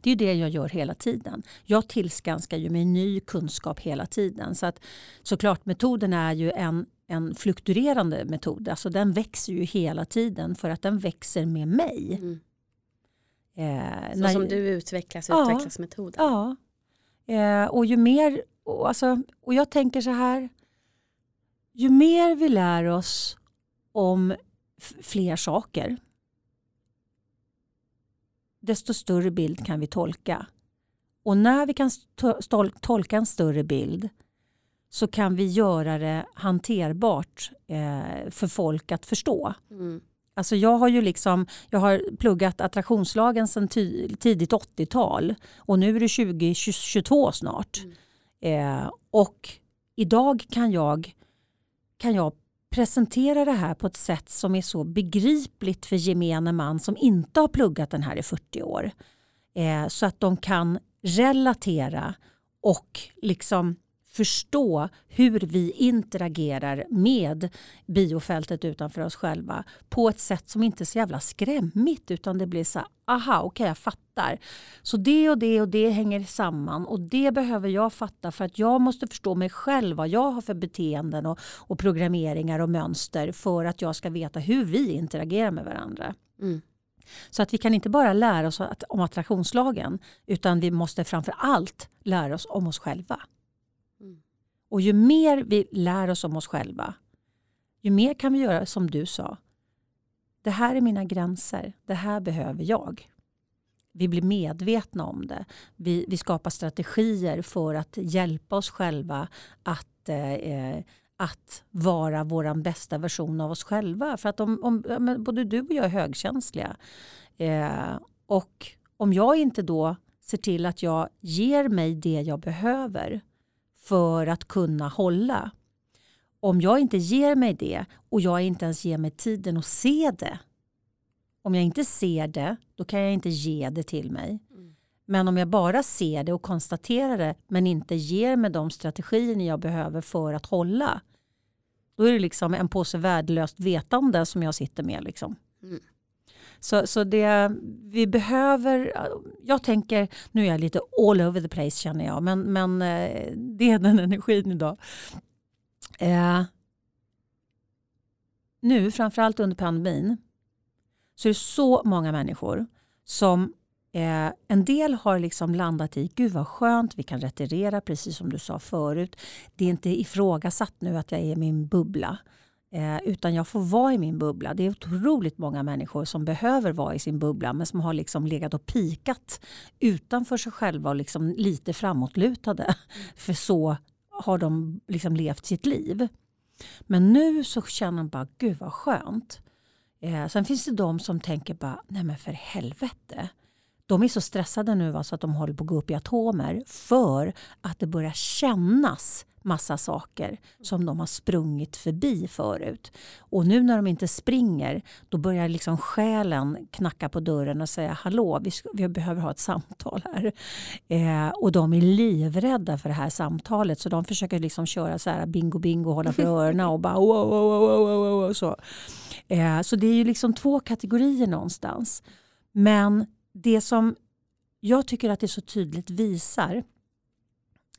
Det är det jag gör hela tiden. Jag tillskanskar ju mig ny kunskap hela tiden. Så att, såklart, metoden är ju en, en fluktuerande metod. Alltså den växer ju hela tiden för att den växer med mig. Mm.
Eh, Så när, som du utvecklas, utvecklas ja, metoden?
Ja. Eh, och ju mer, och, alltså, och jag tänker så här. Ju mer vi lär oss om fler saker desto större bild kan vi tolka. Och när vi kan tolka en större bild så kan vi göra det hanterbart eh, för folk att förstå. Mm. Alltså jag har ju liksom, jag har pluggat attraktionslagen sedan tidigt 80-tal och nu är det 2022 snart. Mm. Eh, och idag kan jag, kan jag presentera det här på ett sätt som är så begripligt för gemene man som inte har pluggat den här i 40 år. Eh, så att de kan relatera och liksom förstå hur vi interagerar med biofältet utanför oss själva på ett sätt som inte är så jävla skrämmigt utan det blir så här, aha okej okay, jag fattar. Så det och det och det hänger samman och det behöver jag fatta för att jag måste förstå mig själv vad jag har för beteenden och, och programmeringar och mönster för att jag ska veta hur vi interagerar med varandra. Mm. Så att vi kan inte bara lära oss om attraktionslagen utan vi måste framför allt lära oss om oss själva. Och ju mer vi lär oss om oss själva, ju mer kan vi göra som du sa. Det här är mina gränser, det här behöver jag. Vi blir medvetna om det. Vi, vi skapar strategier för att hjälpa oss själva att, eh, att vara vår bästa version av oss själva. För att om, om både du och jag är högkänsliga eh, och om jag inte då ser till att jag ger mig det jag behöver för att kunna hålla. Om jag inte ger mig det och jag inte ens ger mig tiden att se det. Om jag inte ser det, då kan jag inte ge det till mig. Mm. Men om jag bara ser det och konstaterar det men inte ger mig de strategier jag behöver för att hålla. Då är det liksom en påse värdelöst vetande som jag sitter med. Liksom. Mm. Så, så det vi behöver, jag tänker, nu är jag lite all over the place känner jag, men, men eh, det är den energin idag. Eh, nu, framförallt under pandemin, så är det så många människor som eh, en del har liksom landat i, gud vad skönt, vi kan retirera precis som du sa förut. Det är inte ifrågasatt nu att jag är i min bubbla. Eh, utan jag får vara i min bubbla. Det är otroligt många människor som behöver vara i sin bubbla men som har liksom legat och pikat utanför sig själva och liksom lite framåtlutade. Mm. För så har de liksom levt sitt liv. Men nu så känner de bara, gud vad skönt. Eh, sen finns det de som tänker bara, nej men för helvete. De är så stressade nu va, så att de håller på att gå upp i atomer för att det börjar kännas massa saker som de har sprungit förbi förut. Och nu när de inte springer då börjar liksom själen knacka på dörren och säga hallå vi, ska, vi behöver ha ett samtal här. Eh, och de är livrädda för det här samtalet så de försöker liksom köra så här bingo bingo hålla för öronen och bara wow, wow, wow, wow, wow, så. Eh, så det är ju liksom två kategorier någonstans. Men det som jag tycker att det så tydligt visar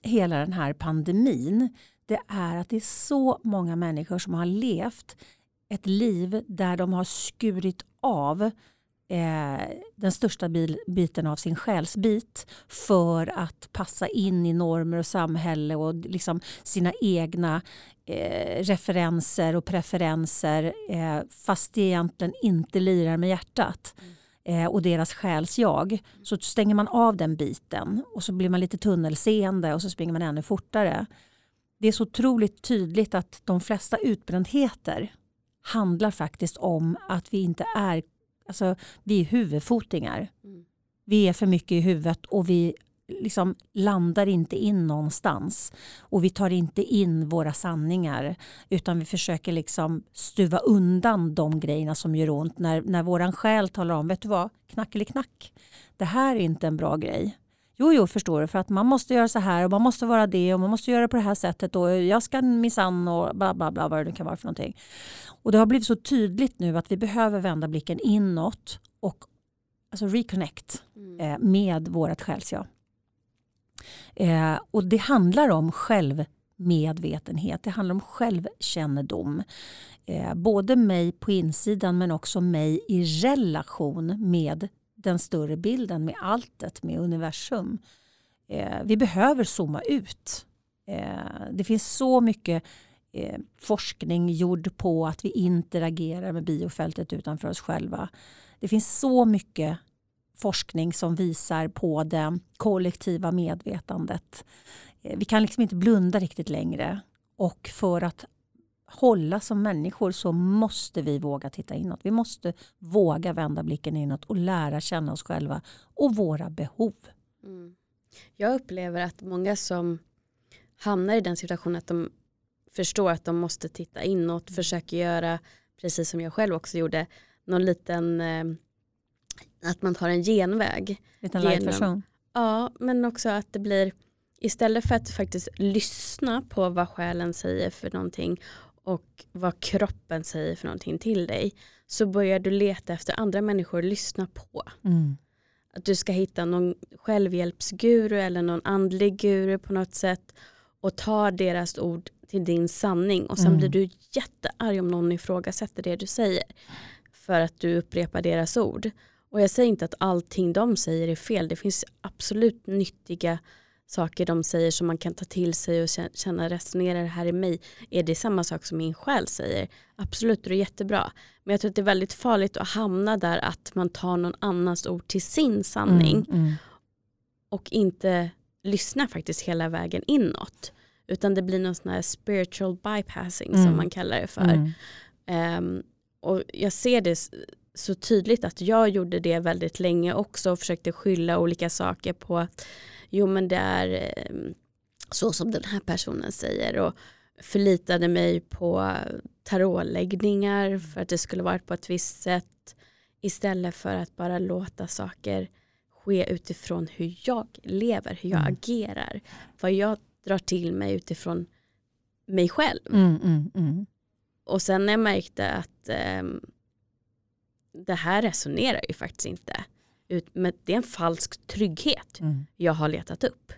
hela den här pandemin det är att det är så många människor som har levt ett liv där de har skurit av eh, den största biten av sin själsbit för att passa in i normer och samhälle och liksom sina egna eh, referenser och preferenser eh, fast det egentligen inte lirar med hjärtat. Mm eh, och deras själsjag. Så stänger man av den biten och så blir man lite tunnelseende och så springer man ännu fortare. Det är så otroligt tydligt att de flesta utbrändheter handlar faktiskt om att vi inte är, alltså vi är huvudfotingar. Mm. Vi är för mycket i huvudet och vi liksom landar inte in någonstans. Och vi tar inte in våra sanningar utan vi försöker liksom stuva undan de grejerna som gör ont. När, när våran själ talar om, vet du vad, knack eller knack. Det här är inte en bra grej. Jo, jo, förstår du. För att man måste göra så här och man måste vara det och man måste göra på det här sättet och jag ska minsann och bla bla bla vad det kan vara för någonting. Och det har blivit så tydligt nu att vi behöver vända blicken inåt och alltså reconnect mm. eh, med vårt själsjag. Eh, och det handlar om självmedvetenhet, det handlar om självkännedom. Eh, både mig på insidan men också mig i relation med den större bilden, med alltet, med universum. Eh, vi behöver zooma ut. Eh, det finns så mycket eh, forskning gjord på att vi interagerar med biofältet utanför oss själva. Det finns så mycket forskning som visar på det kollektiva medvetandet. Eh, vi kan liksom inte blunda riktigt längre. Och för att hålla som människor så måste vi våga titta inåt. Vi måste våga vända blicken inåt och lära känna oss själva och våra behov. Mm.
Jag upplever att många som hamnar i den situationen att de förstår att de måste titta inåt, försöker göra, precis som jag själv också gjorde, någon liten, eh, att man tar en genväg.
Liten light-version?
Ja, men också att det blir, istället för att faktiskt lyssna på vad själen säger för någonting och vad kroppen säger för någonting till dig, så börjar du leta efter andra människor att lyssna på. Mm. Att du ska hitta någon självhjälpsguru eller någon andlig guru på något sätt och ta deras ord till din sanning och sen mm. blir du jättearg om någon ifrågasätter det du säger för att du upprepar deras ord. Och jag säger inte att allting de säger är fel, det finns absolut nyttiga saker de säger som man kan ta till sig och känna resonerar det här i mig. Är det samma sak som min själ säger? Absolut, det är jättebra. Men jag tror att det är väldigt farligt att hamna där att man tar någon annans ord till sin sanning mm, mm. och inte lyssnar faktiskt hela vägen inåt. Utan det blir någon sån här spiritual bypassing mm. som man kallar det för. Um, och jag ser det så tydligt att jag gjorde det väldigt länge också och försökte skylla olika saker på att jo men det är ehm, så som den här personen säger och förlitade mig på tarotläggningar för att det skulle varit på ett visst sätt istället för att bara låta saker ske utifrån hur jag lever, hur jag mm. agerar, vad jag drar till mig utifrån mig själv. Mm, mm, mm. och sen när jag märkte att um, det här resonerar ju faktiskt inte. Men det är en falsk trygghet mm. jag har letat upp.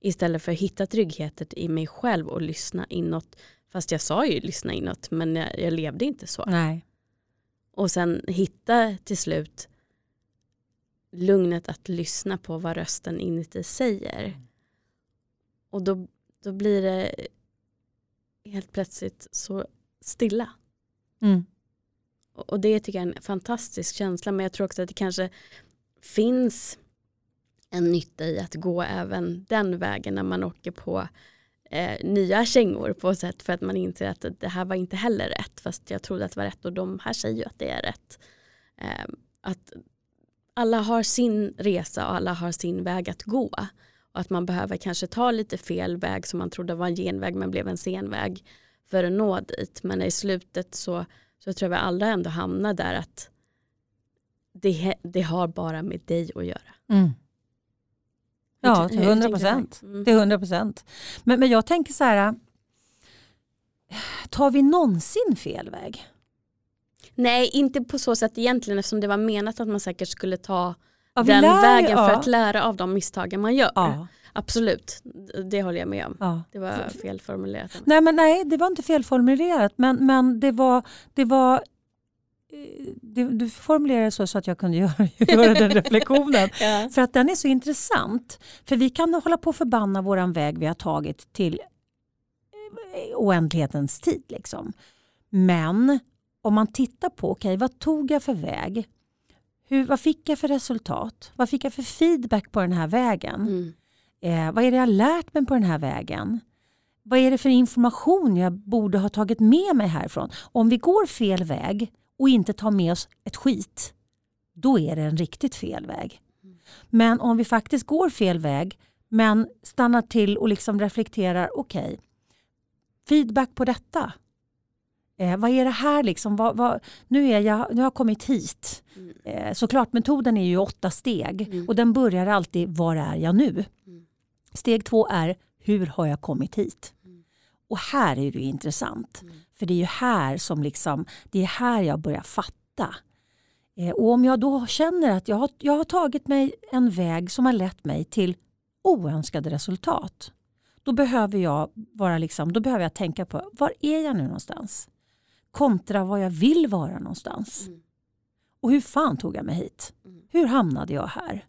Istället för att hitta tryggheten i mig själv och lyssna inåt. Fast jag sa ju lyssna inåt men jag, jag levde inte så.
Nej.
Och sen hitta till slut lugnet att lyssna på vad rösten inuti säger. Mm. Och då, då blir det helt plötsligt så stilla. Mm. Och det tycker jag är en fantastisk känsla men jag tror också att det kanske finns en nytta i att gå även den vägen när man åker på eh, nya kängor på sätt för att man inser att det här var inte heller rätt fast jag trodde att det var rätt och de här säger ju att det är rätt. Eh, att alla har sin resa och alla har sin väg att gå och att man behöver kanske ta lite fel väg som man trodde var en genväg men blev en senväg för att nå dit men i slutet så, så tror jag vi alla ändå hamnar där att det, det har bara med dig att göra. Mm.
Ja, till hundra procent. Mm. Till hundra procent. Men, men jag tänker så här, tar vi någonsin fel väg?
Nej, inte på så sätt egentligen eftersom det var menat att man säkert skulle ta ja, den lär, vägen ja. för att lära av de misstagen man gör. Ja. Absolut, det håller jag med om. Ja. Det var felformulerat.
Nej, men nej, det var inte felformulerat men, men det, var, det var du, du formulerade så, så att jag kunde göra, göra den reflektionen. ja. För att den är så intressant. För vi kan hålla på och förbanna våran väg vi har tagit till eh, oändlighetens tid. Liksom. Men om man tittar på, okej okay, vad tog jag för väg? Hur, vad fick jag för resultat? Vad fick jag för feedback på den här vägen? Mm. Eh, vad är det jag har lärt mig på den här vägen? Vad är det för information jag borde ha tagit med mig härifrån? Om vi går fel väg och inte tar med oss ett skit, då är det en riktigt fel väg. Men om vi faktiskt går fel väg men stannar till och liksom reflekterar, okej, okay, feedback på detta. Eh, vad är det här liksom? Vad, vad, nu, är jag, nu har jag kommit hit. Mm. Eh, såklart, metoden är ju åtta steg mm. och den börjar alltid, var är jag nu? Mm. Steg två är, hur har jag kommit hit? Mm. Och här är det intressant. Mm. För det är ju här som liksom, det är här jag börjar fatta. Eh, och om jag då känner att jag har, jag har tagit mig en väg som har lett mig till oönskade resultat. Då behöver jag, vara liksom, då behöver jag tänka på var är jag nu någonstans? Kontra var jag vill vara någonstans. Mm. Och hur fan tog jag mig hit? Mm. Hur hamnade jag här?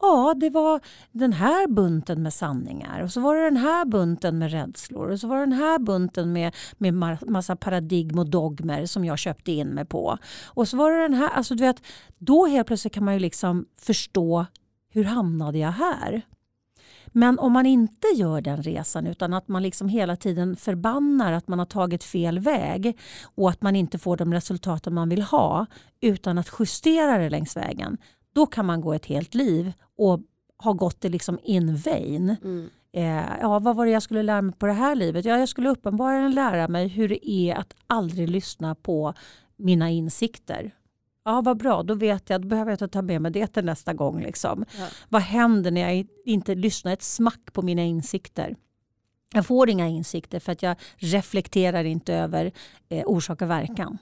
Ja, det var den här bunten med sanningar och så var det den här bunten med rädslor och så var det den här bunten med, med massa paradigm och dogmer som jag köpte in mig på. Och så var det den här, alltså du vet, då helt plötsligt kan man ju liksom förstå hur hamnade jag här? Men om man inte gör den resan utan att man liksom hela tiden förbannar att man har tagit fel väg och att man inte får de resultaten man vill ha utan att justera det längs vägen. Då kan man gå ett helt liv och ha gått det liksom in vain. Mm. Eh, ja, vad var det jag skulle lära mig på det här livet? Ja, jag skulle uppenbarligen lära mig hur det är att aldrig lyssna på mina insikter. Ja, vad bra, då vet jag, då behöver jag inte ta med mig det till nästa gång. Liksom. Ja. Vad händer när jag inte lyssnar ett smack på mina insikter? Jag får inga insikter för att jag reflekterar inte över eh, orsak och verkan.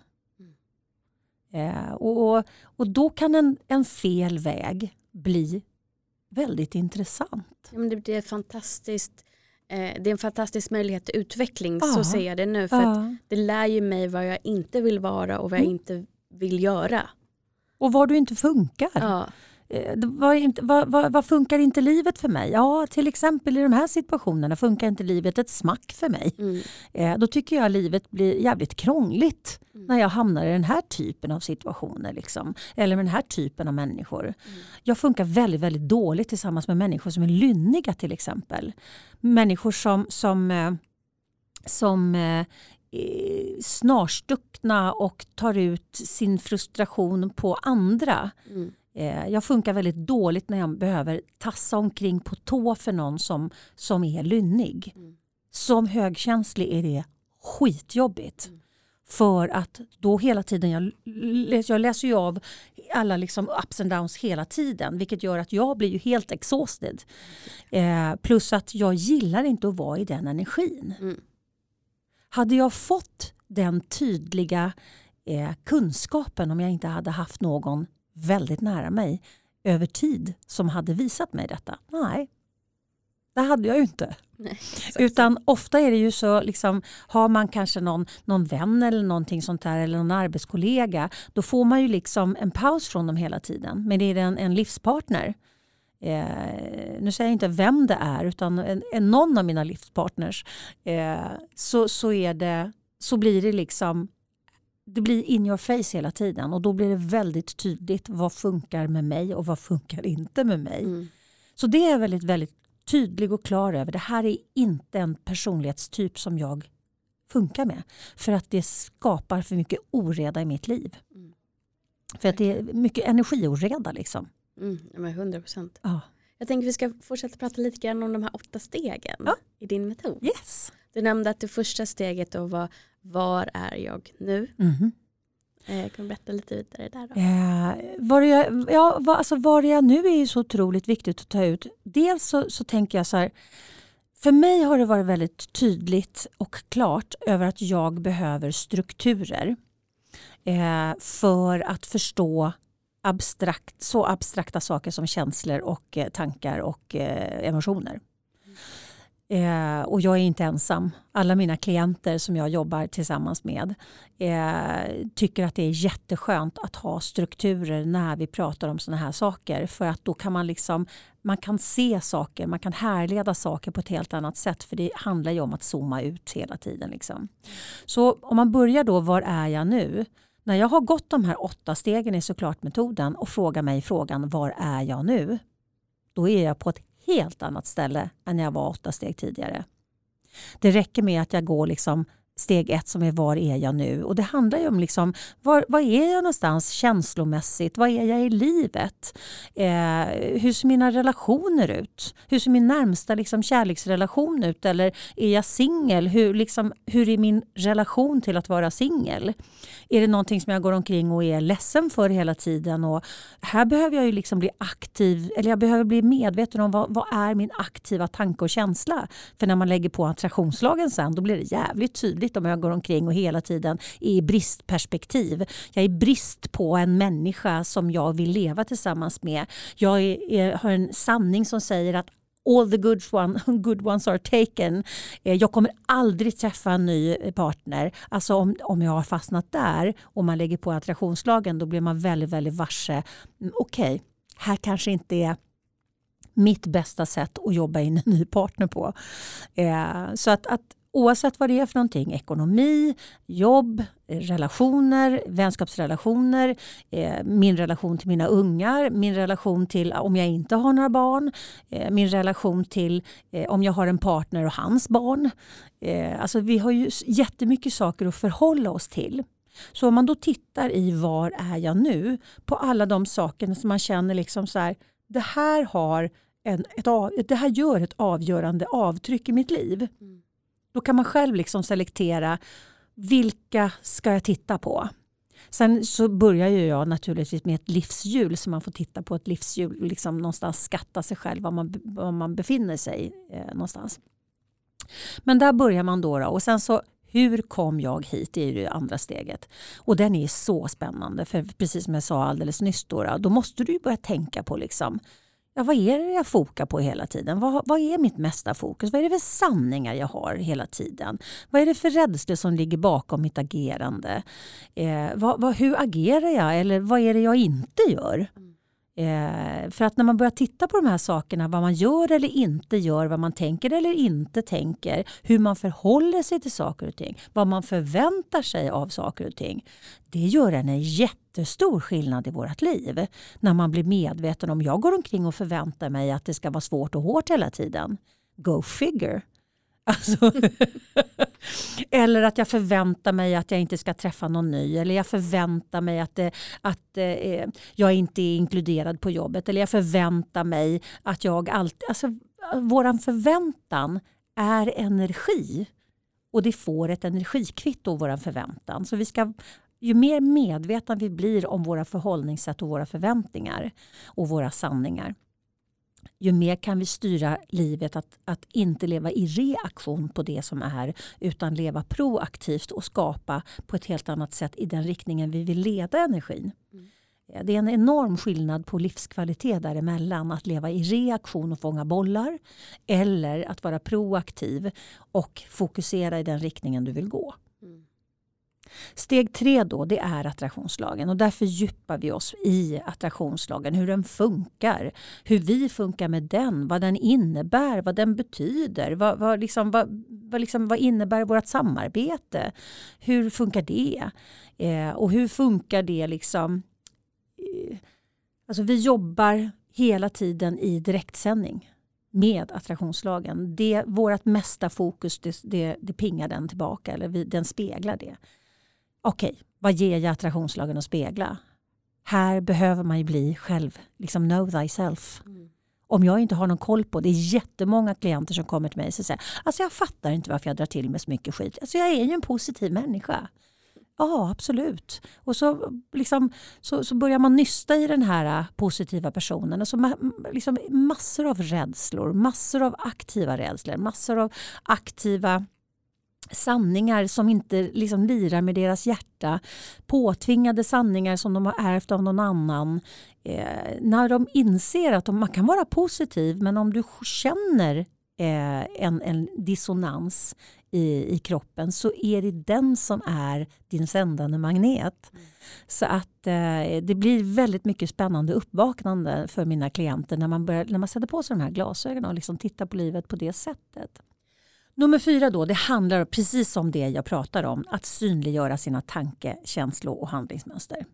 Eh, och, och då kan en, en fel väg bli väldigt intressant.
Ja, men det, är fantastiskt eh, det är en fantastisk möjlighet till utveckling, ja. så ser jag det nu. För ja. det lär ju mig vad jag inte vill vara och vad jag mm. inte vill göra.
Och var du inte funkar. Ja. Eh, vad, vad, vad, vad, funkar inte livet för mig? Ja, till exempel i de här situationerna funkar inte livet ett smack för mig. Mm. Eh, då tycker jag livet blir jävligt krångligt mm. när jag hamnar i den här typen av situationer. Liksom. Eller med den här typen av människor. Mm. Jag funkar väldigt, väldigt dåligt tillsammans med människor som är lynniga till exempel. Människor som, som, eh, som eh, snarstuckna och tar ut sin frustration på andra. Mm. Eh, jag funkar väldigt dåligt när jag behöver tassa omkring på tå för någon som, som är lynnig. Mm. Som högkänslig är det skitjobbigt. Mm. För att då hela tiden, jag, jag läser ju av alla liksom ups and downs hela tiden vilket gör att jag blir ju helt exhausted. Eh, plus att jag gillar inte att vara i den energin. Mm. Hade jag fått den tydliga eh, kunskapen om jag inte hade haft någon väldigt nära mig över tid som hade visat mig detta? Nej, det hade jag ju inte. Nej, Utan ofta är det ju så, liksom, har man kanske någon, någon vän eller någonting sånt där eller någon arbetskollega, då får man ju liksom en paus från dem hela tiden. Men det är en, en livspartner. Eh, nu säger jag inte vem det är, utan en, en någon av mina livspartners. Eh, så, så, är det, så blir det liksom det blir in your face hela tiden och då blir det väldigt tydligt vad funkar med mig och vad funkar inte med mig. Mm. Så det är jag väldigt, väldigt tydlig och klar över. Det här är inte en personlighetstyp som jag funkar med. För att det skapar för mycket oreda i mitt liv. Mm. För att det är mycket energioreda liksom.
Mm, 100 procent. Ja. Jag tänker att vi ska fortsätta prata lite grann om de här åtta stegen ja. i din metod.
Yes.
Du nämnde att det första steget då var var är jag nu? Mm. Eh, kan du berätta lite vidare där? Då?
Eh, var, jag, ja, var, alltså var jag nu är ju så otroligt viktigt att ta ut. Dels så, så tänker jag så här, för mig har det varit väldigt tydligt och klart över att jag behöver strukturer eh, för att förstå abstrakt, så abstrakta saker som känslor och eh, tankar och eh, emotioner. Eh, och jag är inte ensam. Alla mina klienter som jag jobbar tillsammans med eh, tycker att det är jätteskönt att ha strukturer när vi pratar om sådana här saker. För att då kan man liksom man kan se saker, man kan härleda saker på ett helt annat sätt. För det handlar ju om att zooma ut hela tiden. Liksom. Så om man börjar då, var är jag nu? När jag har gått de här åtta stegen i såklart metoden och frågar mig frågan var är jag nu? Då är jag på ett helt annat ställe än jag var åtta steg tidigare. Det räcker med att jag går liksom steg ett som är var är jag nu? Och det handlar ju om liksom, var, var är jag någonstans känslomässigt? Vad är jag i livet? Eh, hur ser mina relationer ut? Hur ser min närmsta liksom, kärleksrelation ut? Eller är jag singel? Hur, liksom, hur är min relation till att vara singel? Är det någonting som jag går omkring och är ledsen för hela tiden? Och här behöver jag ju liksom bli aktiv, eller jag behöver bli medveten om vad, vad är min aktiva tanke och känsla? För när man lägger på attraktionslagen sen, då blir det jävligt tydligt ständigt om jag går omkring och hela tiden är i bristperspektiv. Jag är brist på en människa som jag vill leva tillsammans med. Jag är, är, har en sanning som säger att all the good, one, good ones are taken. Eh, jag kommer aldrig träffa en ny partner. Alltså om, om jag har fastnat där och man lägger på attraktionslagen då blir man väldigt, väldigt varse. Mm, okej, okay, här kanske inte är mitt bästa sätt att jobba in en ny partner på. Eh, så att, att oavsett vad det är för någonting, ekonomi, jobb, relationer, vänskapsrelationer, eh, min relation till mina ungar, min relation till eh, om jag inte har några barn, eh, min relation till om jag har en partner och hans barn. Alltså vi har ju jättemycket saker att förhålla oss till. Så om man då tittar i var är jag nu på alla de sakerna som man känner liksom så här, det här har en, ett, det här gör ett avgörande avtryck i mitt liv. Mm. Då kan man själv liksom selektera vilka ska jag titta på. Sen så börjar ju jag naturligtvis med ett livshjul så man får titta på ett livshjul och liksom någonstans skatta sig själv var man, var man befinner sig eh, någonstans. Men där börjar man då, då och sen så hur kom jag hit? Det är ju det andra steget. Och den är så spännande för precis som jag sa alldeles nyss då, då, måste du börja tänka på liksom ja, vad är det jag fokar på hela tiden? Vad, vad är mitt mesta fokus? Vad är det för sanningar jag har hela tiden? Vad är det för rädslor som ligger bakom mitt agerande? Eh, vad, vad, hur agerar jag eller vad är det jag inte gör? Mm. Eh, för att när man börjar titta på de här sakerna, vad man gör eller inte gör, vad man tänker eller inte tänker, hur man förhåller sig till saker och ting, vad man förväntar sig av saker och ting. Det gör en jättestor skillnad i vårt liv. När man blir medveten om, jag går omkring och förväntar mig att det ska vara svårt och hårt hela tiden. Go figure. Alltså, eller att jag förväntar mig att jag inte ska träffa någon ny. Eller jag förväntar mig att, det, att eh, eh, jag inte är inkluderad på jobbet. Eller jag förväntar mig att jag alltid... Alltså, våran förväntan är energi. Och det får ett energikvitto, våran förväntan. Så vi ska ju mer medvetna vi blir om våra förhållningssätt och våra förväntningar och våra sanningar ju mer kan vi styra livet att, att inte leva i reaktion på det som är utan leva proaktivt och skapa på ett helt annat sätt i den riktningen vi vill leda energin. Mm. Det är en enorm skillnad på livskvalitet däremellan. Att leva i reaktion och fånga bollar eller att vara proaktiv och fokusera i den riktningen du vill gå. Steg tre då, det är attraktionslagen. Och där fördjupar vi oss i attraktionslagen, hur den funkar, hur vi funkar med den, vad den innebär, vad den betyder, vad, vad, liksom, vad, vad, liksom, vad innebär vårt samarbete, hur funkar det? Eh, och hur funkar det liksom eh, Alltså vi jobbar hela tiden i direktsändning med attraktionslagen. Det, vårt mesta fokus det, det, det pingar den tillbaka eller vi, den speglar det okej, okay, vad ger jag attraktionslagen att spegla? Här behöver man ju bli själv, liksom know thyself. Mm. Om jag inte har någon koll på det, är jättemånga klienter som kommer till mig och säger alltså jag fattar inte varför jag drar till med så mycket skit. Alltså jag är ju en positiv människa. Ja, absolut. Och så, liksom, så, så börjar man nysta i den här äh, positiva personen. Och så ma liksom, massor av rädslor, massor av aktiva rädslor, massor av aktiva sanningar som inte liksom lirar med deras hjärta. Påtvingade sanningar som de har ärvt av någon annan. Eh, när de inser att de, man kan vara positiv men om du känner eh, en, en dissonans i, i kroppen så är det den som är din sändande magnet. Mm. Så att eh, det blir väldigt mycket spännande uppvaknande för mina klienter när man, börjar, när man sätter på sig de här glasögonen och liksom tittar på livet på det sättet. Nummer fyra då, det handlar precis om det jag pratar om. Att synliggöra sina tanke-, känslo och handlingsmönster.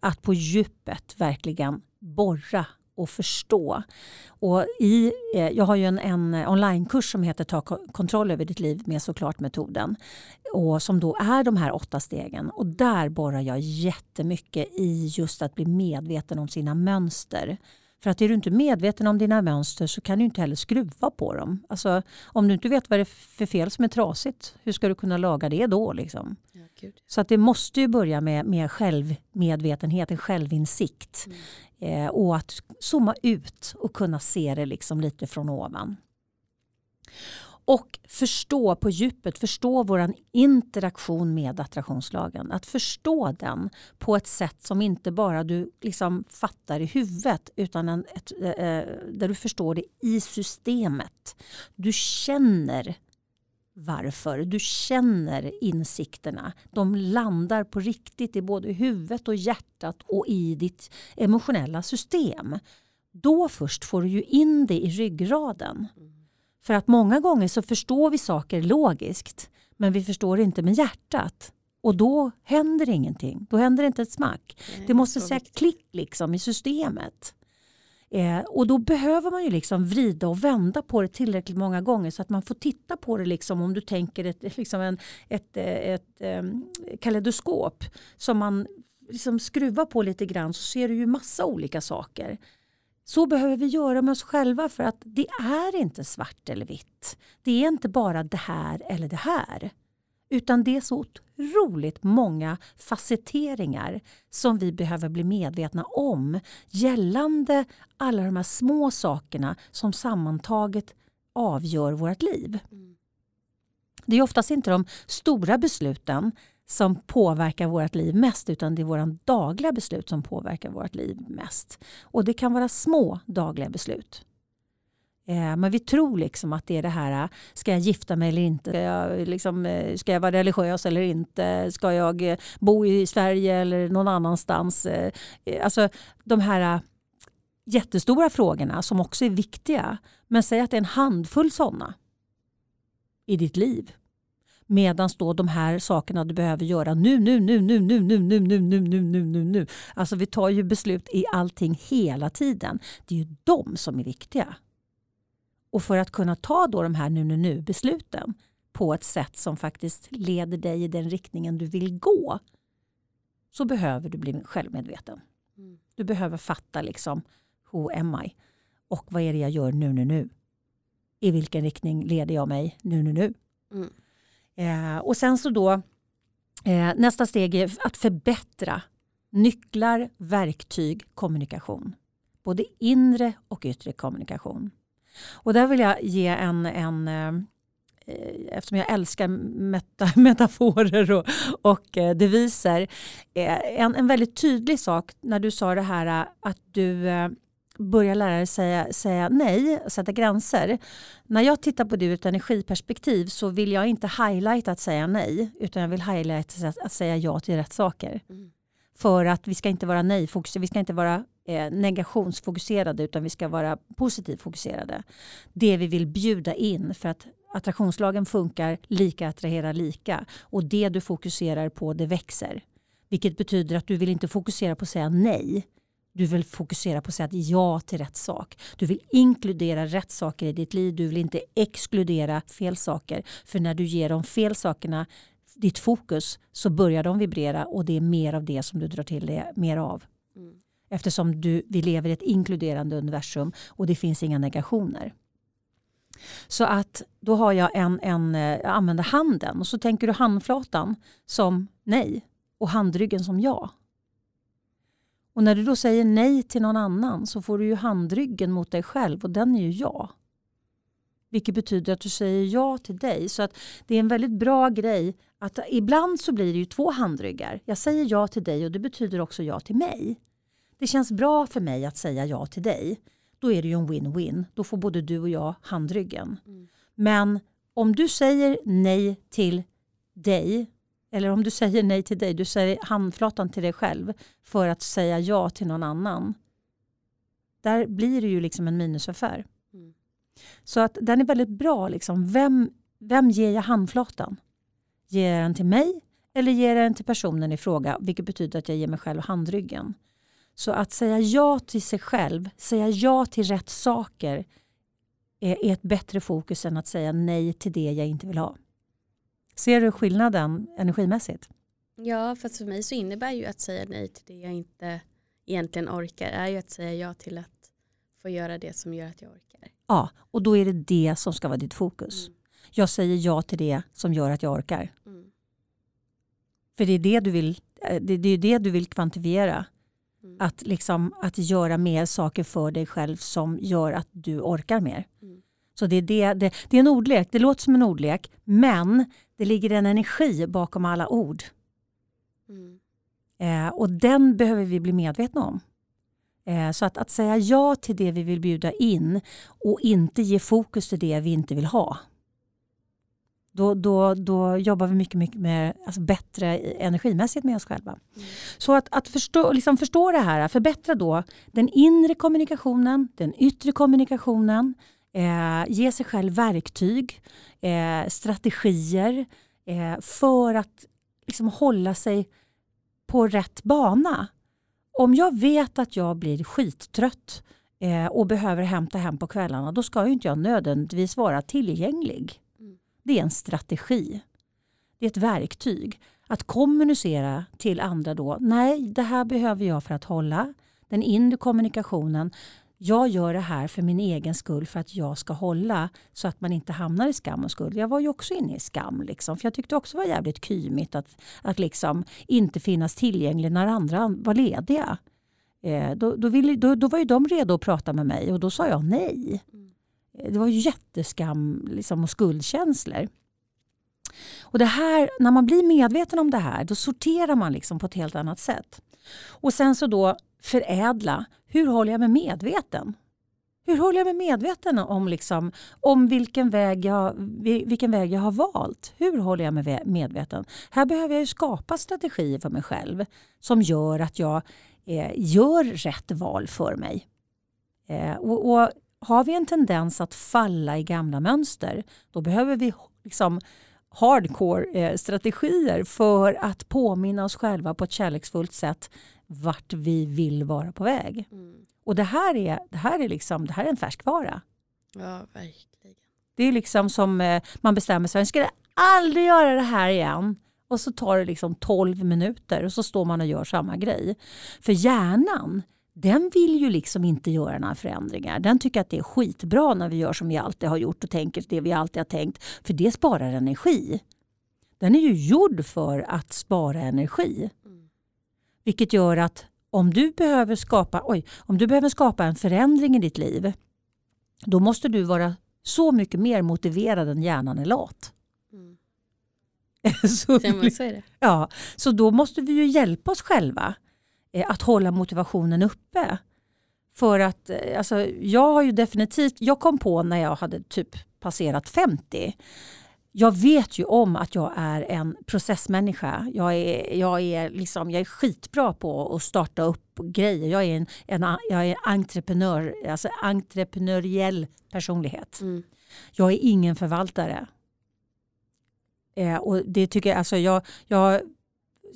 Att på djupet verkligen borra och förstå. Och i, eh, jag har ju en, en onlinekurs som heter Ta kontroll över ditt liv med såklart metoden. Och som då är de här åtta stegen. Och där borrar jag jättemycket i just att bli medveten om sina mönster. För att är du inte medveten om dina mönster så kan du inte heller skruva på dem. Alltså, om du inte vet vad det är för fel som är trasigt, hur ska du kunna laga det då? Liksom? Ja, så att det måste ju börja med, med självmedvetenhet, en självinsikt. Mm. Eh, och att zooma ut och kunna se det liksom lite från ovan. Och förstå på djupet, förstå vår interaktion med attraktionslagen. Att förstå den på ett sätt som inte bara du liksom fattar i huvudet utan en, ett, äh, där du förstår det i systemet. Du känner varför. Du känner insikterna. De landar på riktigt i både huvudet och hjärtat och i ditt emotionella system. Då först får du ju in det i ryggraden. Mm. För att många gånger så förstår vi saker logiskt men vi förstår inte med hjärtat. Och då händer ingenting. Då händer inte ett smack. Nej, det måste säga klick liksom i systemet. Eh, och då behöver man ju liksom vrida och vända på det tillräckligt många gånger så att man får titta på det liksom om du tänker ett, liksom en, ett, eh, ett, ett um, kaleidoskop som man liksom skruvar på lite grann så ser du ju massa olika saker. Så behöver vi göra med oss själva för att det är inte svart eller vitt. Det är inte bara det här eller det här. Utan det är så otroligt många facetteringar som vi behöver bli medvetna om gällande alla de här små sakerna som sammantaget avgör vårt liv. Mm. Det är oftast inte de stora besluten som påverkar vårt liv mest utan det är våra dagliga beslut som påverkar vårt liv mest. Och det kan vara små dagliga beslut. Eh, men vi tror liksom att det är det här, äh, ska jag gifta mig eller inte? Ska jag, äh, liksom, äh, ska jag vara religiös eller inte? Ska jag bo i Sverige eller någon annanstans? Eh, eh, alltså de här jättestora frågorna som också är viktiga. Men säg att det är en handfull sådana i ditt liv. Medan då de här sakerna du behöver göra nu, nu, nu, nu, nu, nu, nu, nu, nu, nu, nu, nu, nu. Alltså vi tar ju beslut i allting hela tiden. Det är ju de som är viktiga. Och för att kunna ta då de här nu, nu, nu besluten på ett sätt som faktiskt leder dig i den riktningen du vill gå så behöver du bli självmedveten. Mm. Du behöver fatta liksom who am I? Och vad är det jag gör nu, nu, nu? I vilken riktning leder jag mig nu, nu, nu? Mm. Eh, och sen så då eh, nästa steg är att förbättra nycklar, verktyg, kommunikation. Både inre och yttre kommunikation. Och där vill jag ge en, en eh, eftersom jag älskar meta, metaforer och, och eh, deviser. Eh, en, en väldigt tydlig sak när du sa det här att du eh, börjar lära dig säga, säga nej, sätta gränser. När jag tittar på det ur ett energiperspektiv så vill jag inte highlighta att säga nej utan jag vill highlighta att, att säga ja till rätt saker. Mm. För att vi ska inte vara nej vi ska inte vara eh, negationsfokuserade utan vi ska vara positivt fokuserade. Det vi vill bjuda in för att attraktionslagen funkar lika attraherar lika och det du fokuserar på det växer. Vilket betyder att du vill inte fokusera på att säga nej. Du vill fokusera på att säga ja till rätt sak. Du vill inkludera rätt saker i ditt liv. Du vill inte exkludera fel saker. För när du ger de fel sakerna ditt fokus så börjar de vibrera och det är mer av det som du drar till dig mer av. Mm. Eftersom du, vi lever i ett inkluderande universum och det finns inga negationer. Så att då har jag en, en jag eh, använder handen och så tänker du handflatan som nej och handryggen som ja. Och när du då säger nej till någon annan så får du ju handryggen mot dig själv och den är ju ja. Vilket betyder att du säger ja till dig. Så att det är en väldigt bra grej att ibland så blir det ju två handryggar. Jag säger ja till dig och det betyder också ja till mig. Det känns bra för mig att säga ja till dig. Då är det ju en win-win. Då får både du och jag handryggen. Mm. Men om du säger nej till dig eller om du säger nej till dig, du säger handflatan till dig själv för att säga ja till någon annan. Där blir det ju liksom en minusaffär. Mm. Så att den är väldigt bra. Liksom. Vem, vem ger jag handflatan? Ger jag den till mig eller ger jag den till personen i fråga? Vilket betyder att jag ger mig själv handryggen. Så att säga ja till sig själv, säga ja till rätt saker är ett bättre fokus än att säga nej till det jag inte vill ha. Ser du skillnaden energimässigt?
Ja, fast för mig så innebär ju att säga nej till det jag inte egentligen orkar är ju att säga ja till att få göra det som gör att jag orkar.
Ja, och då är det det som ska vara ditt fokus. Mm. Jag säger ja till det som gör att jag orkar. Mm. För det är det du vill, eh, det, är det du vill kvantifiera. Mm. Att, liksom, att göra mer saker för dig själv som gör att du orkar mer. Mm. Så det är, det, det, det är en ordlek, det låter som en ordlek men det ligger en energi bakom alla ord. Mm. Eh, och den behöver vi bli medvetna om. Eh, så att, att säga ja till det vi vill bjuda in och inte ge fokus till det vi inte vill ha. Då, då, då jobbar vi mycket, mycket med, alltså bättre energimässigt med oss själva. Mm. Så att, att förstå, liksom förstå det här, förbättra då den inre kommunikationen, den yttre kommunikationen, eh, ge sig själv verktyg, eh, strategier eh, för att liksom hålla sig på rätt bana. Om jag vet att jag blir skittrött eh, och behöver hämta hem på kvällarna, då ska ju inte jag nödvändigtvis vara tillgänglig. Mm. Det är en strategi. Det är ett verktyg. Att kommunicera till andra då, nej det här behöver jag för att hålla den inre kommunikationen jag gör det här för min egen skull för att jag ska hålla så att man inte hamnar i skam och skuld. Jag var ju också inne i skam. Liksom, för Jag tyckte också det var jävligt kymigt att, att liksom inte finnas tillgänglig när andra var lediga. Eh, då, då, ville, då, då, var ju de redo att prata med mig och då sa jag nej. Mm. Det var jätteskam liksom, och skuldkänslor. Och det här, när man blir medveten om det här då sorterar man liksom på ett helt annat sätt. Och sen så då förädla. Hur håller jag mig medveten? Hur håller jag mig medveten om, liksom, om vilken, väg jag, vilken väg jag har valt? Hur håller jag mig medveten? Här behöver jag skapa strategier för mig själv som gör att jag eh, gör rätt val för mig. Eh, och, och, Har vi en tendens att falla i gamla mönster då behöver vi liksom hardcore eh, strategier för att påminna oss själva på ett kärleksfullt sätt vart vi vill vara på väg. Mm. Och det här, är, det, här är liksom, det här är en färskvara.
Ja, verkligen.
Det är liksom som eh, man bestämmer sig, jag ska aldrig göra det här igen. Och så tar det liksom 12 minuter och så står man och gör samma grej. För hjärnan, den vill ju liksom inte göra några förändringar. Den tycker att det är skitbra när vi gör som vi alltid har gjort och tänker det vi alltid har tänkt. För det sparar energi. Den är ju gjord för att spara energi. Vilket gör att om du behöver skapa, oj, om du behöver skapa en förändring i ditt liv då måste du vara så mycket mer motiverad än hjärnan är lat. Mm.
så, så, är det.
Ja, så då måste vi ju hjälpa oss själva eh, att hålla motivationen uppe. För att eh, alltså, jag har ju definitivt, jag kom på när jag hade typ passerat 50 jag vet ju om att jag är en processmänniska. Jag är, jag är, liksom, jag är skitbra på att starta upp grejer. Jag är en, en jag är entreprenör, alltså entreprenöriell personlighet. Mm. Jag är ingen förvaltare. Eh, och det tycker jag, alltså jag, jag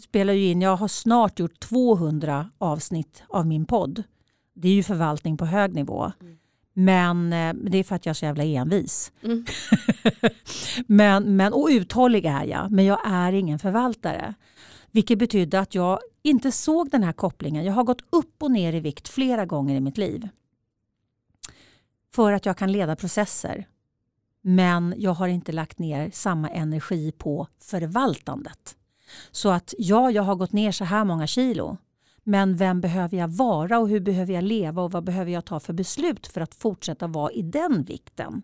spelar ju in, jag har snart gjort 200 avsnitt av min podd. Det är ju förvaltning på hög nivå. Mm. Men eh, det är för att jag är så jävla envis. Mm. men, men, och uthållig är jag, men jag är ingen förvaltare. Vilket betyder att jag inte såg den här kopplingen. Jag har gått upp och ner i vikt flera gånger i mitt liv. För att jag kan leda processer. Men jag har inte lagt ner samma energi på förvaltandet. Så att ja, jag har gått ner så här många kilo. Men vem behöver jag vara och hur behöver jag leva och vad behöver jag ta för beslut för att fortsätta vara i den vikten?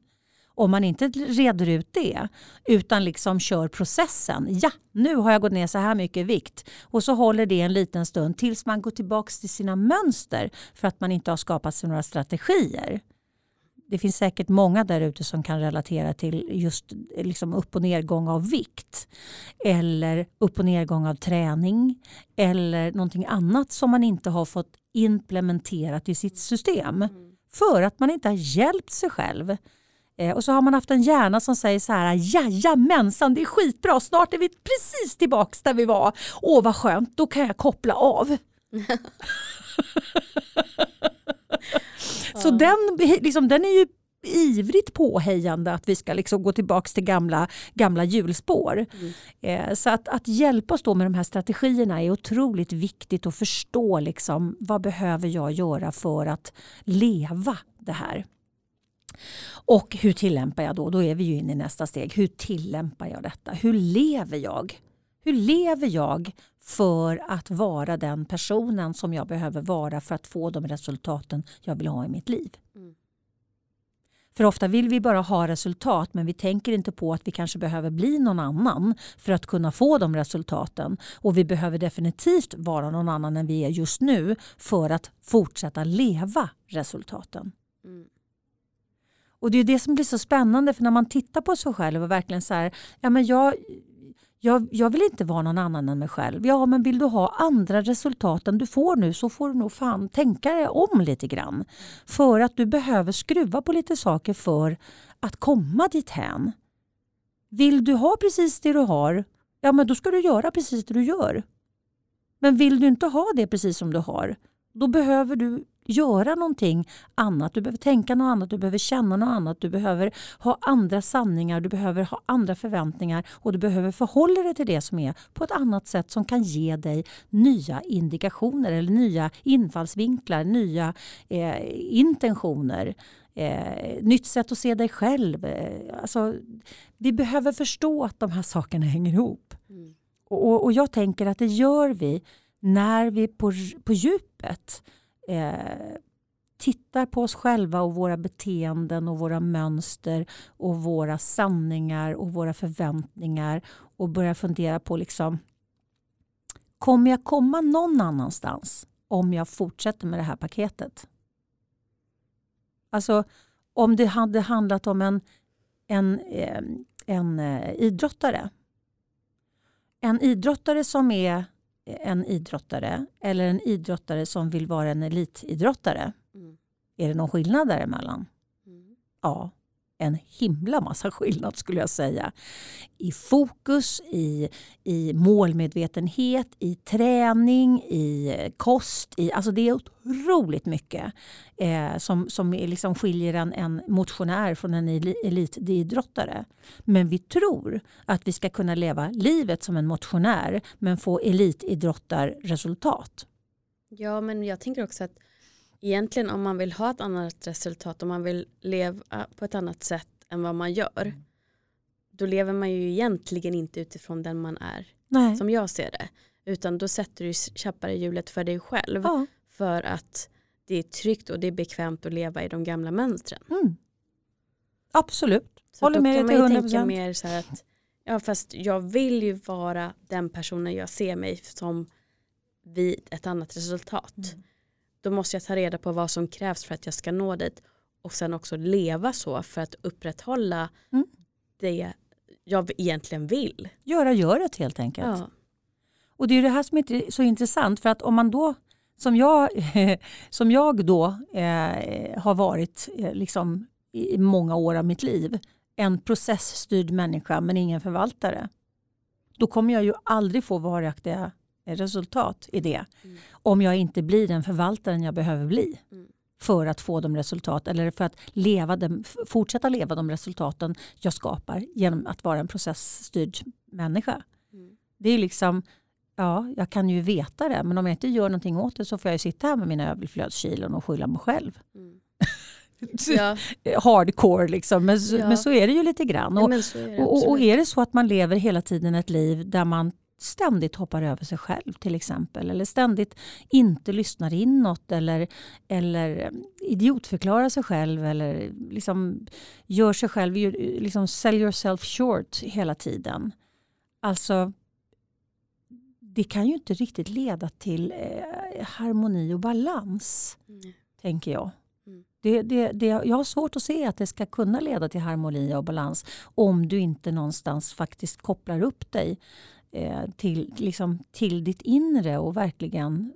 Om man inte reder ut det utan liksom kör processen. Ja, nu har jag gått ner så här mycket i vikt och så håller det en liten stund tills man går tillbaka till sina mönster för att man inte har skapat sig några strategier det finns säkert många där ute som kan relatera till just liksom upp och nedgång av vikt. Eller upp och nedgång av träning. Eller någonting annat som man inte har fått implementerat i sitt system. Mm. För att man inte har hjälpt sig själv. Eh, och så har man haft en hjärna som säger så här, jajamensan det är skitbra, snart är vi precis tillbaks där vi var. Åh vad skönt, då kan jag koppla av. Så den, liksom, den är ju ivrigt påhejande att vi ska liksom gå tillbaka till gamla, gamla hjulspår. Mm. Eh, så att, att hjälpa oss då med de här strategierna är otroligt viktigt att förstå liksom, vad behöver jag göra för att leva det här. Och hur tillämpar jag då? Då är vi ju inne i nästa steg. Hur tillämpar jag detta? Hur lever jag? Hur lever jag för att vara den personen som jag behöver vara för att få de resultaten jag vill ha i mitt liv? Mm. För ofta vill vi bara ha resultat men vi tänker inte på att vi kanske behöver bli någon annan för att kunna få de resultaten. Och vi behöver definitivt vara någon annan än vi är just nu för att fortsätta leva resultaten. Mm. Och det är det som blir så spännande för när man tittar på sig själv och verkligen så här, ja men jag, jag, jag vill inte vara någon annan än mig själv. Ja, men vill du ha andra resultat än du får nu så får du nog fan tänka dig om lite grann. För att du behöver skruva på lite saker för att komma dit hän. Vill du ha precis det du har, ja men då ska du göra precis det du gör. Men vill du inte ha det precis som du har, då behöver du göra någonting annat. Du behöver tänka något annat, du behöver känna något annat, du behöver ha andra sanningar, du behöver ha andra förväntningar och du behöver förhålla dig till det som är på ett annat sätt som kan ge dig nya indikationer eller nya infallsvinklar, nya eh, intentioner. Eh, nytt sätt att se dig själv. Eh, alltså, vi behöver förstå att de här sakerna hänger ihop. Mm. Och, och, jag tänker att det gör vi när vi på, på djupet eh, tittar på oss själva och våra beteenden och våra mönster och våra sanningar och våra förväntningar och börjar fundera på liksom Kommer jag komma någon annanstans om jag fortsätter med det här paketet? Alltså om det hade handlat om en, en, eh, en, en idrottare. En idrottare som är en idrottare eller en idrottare som vill vara en elitidrottare? Mm. Är det någon skillnad däremellan? Mm. Ja, en himla massa skillnad skulle jag säga. I fokus, i, i målmedvetenhet, i träning, i kost. I, alltså det är otroligt mycket eh, som, som liksom skiljer en, en motionär från en elitidrottare. Men vi tror att vi ska kunna leva livet som en motionär men få elitidrottarresultat.
Ja, men jag tänker också att egentligen om man vill ha ett annat resultat, om man vill leva på ett annat sätt än vad man gör, då lever man ju egentligen inte utifrån den man är, Nej. som jag ser det. Utan då sätter du käppar i hjulet för dig själv. Ja. För att det är tryggt och det är bekvämt att leva i de gamla mönstren. Mm.
Absolut,
så håller med dig till 100%. Då kan man ju tänka mer så här att ja fast jag vill ju vara den personen jag ser mig som vid ett annat resultat. Mm då måste jag ta reda på vad som krävs för att jag ska nå dit och sen också leva så för att upprätthålla mm. det jag egentligen vill.
Göra göret helt enkelt. Ja. Och det är det här som är så intressant för att om man då som jag, som jag då eh, har varit eh, liksom i många år av mitt liv en processstyrd människa men ingen förvaltare. Då kommer jag ju aldrig få varaktiga resultat i det. Mm. Om jag inte blir den förvaltaren jag behöver bli. Mm. För att få de resultat eller för att leva dem, fortsätta leva de resultaten jag skapar genom att vara en processstyrd människa. Mm. Det är liksom, ja, jag kan ju veta det men om jag inte gör någonting åt det så får jag sitta här med mina överflödskilon och skylla mig själv. Mm. Ja. hardcore liksom. Men, ja. men så är det ju lite grann. Och, ja, och, och, är det så att man lever hela tiden ett liv där man ständigt hoppar över sig själv till exempel. Eller ständigt inte lyssnar inåt eller, eller idiotförklarar sig själv. Eller liksom gör sig själv, liksom sell yourself short hela tiden. Alltså, det kan ju inte riktigt leda till eh, harmoni och balans. Mm. Tänker jag. Mm. Det, det, det, jag har svårt att se att det ska kunna leda till harmoni och balans om du inte någonstans faktiskt kopplar upp dig till, liksom, till ditt inre och verkligen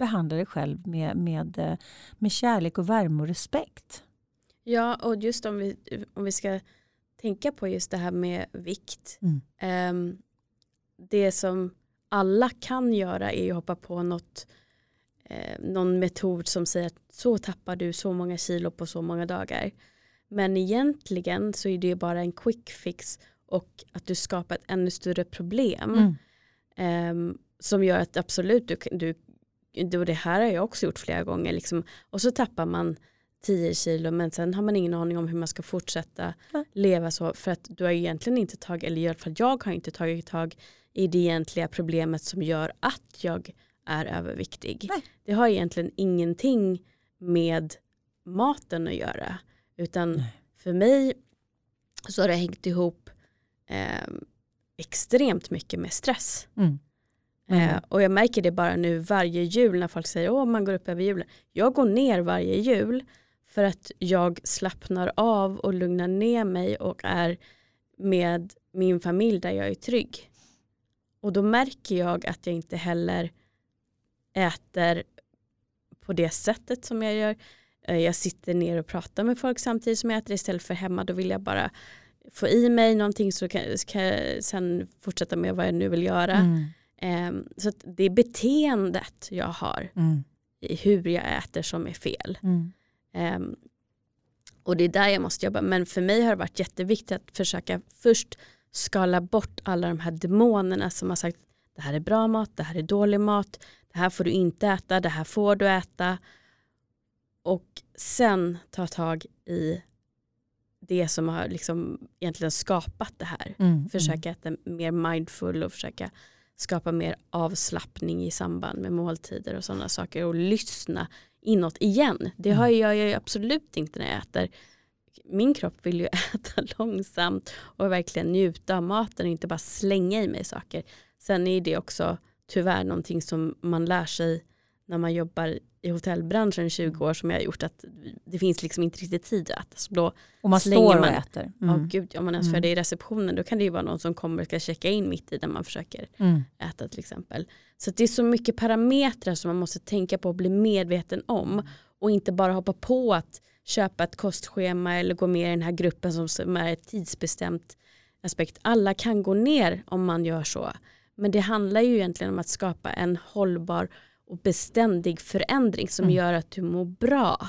behandla dig själv med, med, eh, med kärlek och värme och respekt.
Ja, och just om vi, om vi ska tänka på just det här med vikt. Mm. Um, det som alla kan göra är att hoppa på något, eh, någon metod som säger att så tappar du så många kilo på så många dagar. Men egentligen så är det bara en quick fix och att du skapar ett ännu större problem. Mm. Um, som gör att absolut, du, du, du, det här har jag också gjort flera gånger, liksom, och så tappar man 10 kilo men sen har man ingen aning om hur man ska fortsätta mm. leva så för att du har egentligen inte tagit, eller i alla fall jag har inte tagit tag i det egentliga problemet som gör att jag är överviktig. Nej. Det har egentligen ingenting med maten att göra utan Nej för mig så har det hängt ihop eh, extremt mycket med stress.
Mm.
Eh, och jag märker det bara nu varje jul när folk säger att man går upp över julen. Jag går ner varje jul för att jag slappnar av och lugnar ner mig och är med min familj där jag är trygg. Och då märker jag att jag inte heller äter på det sättet som jag gör. Eh, jag sitter ner och pratar med folk samtidigt som jag äter istället för hemma. Då vill jag bara få i mig någonting så kan, kan jag sen fortsätta med vad jag nu vill göra.
Mm.
Um, så det är beteendet jag har
Mm.
i hur jag äter som är fel.
Mm.
Um, och det är där jag måste jobba. Men för mig har det varit jätteviktigt att försöka först skala bort alla de här demonerna som har sagt det här är bra mat, det här är dålig mat, det här får du inte äta, det här får du äta. Och sen ta tag i det som har liksom egentligen skapat det här.
Mm.
Försöka äta mer mindful och försöka skapa mer avslappning i samband med måltider och sådana saker och lyssna inåt igen. Det har jag ju absolut inte när jag äter. Min kropp vill ju äta långsamt och verkligen njuta av maten och inte bara slänga i mig saker. Sen är det också tyvärr någonting som man lär sig när man jobbar i hotellbranschen i 20 år som jag har gjort att det finns liksom inte riktigt tid att äta. Så då
Och man står och
man-
äter. Mm.
gud, om man ens
Mm.
det i receptionen då kan det ju vara någon som kommer och ska checka in mitt i när man försöker
Mm.
äta till exempel. Så det är så mycket parametrar som man måste tänka på och bli medveten om och inte bara hoppa på att köpa ett kostschema eller gå med i den här gruppen som- som är ett tidsbestämt aspekt. Alla kan gå ner om man gör så. Men det handlar ju egentligen om att skapa en hållbar och beständig förändring som
Mm.
gör att du mår bra.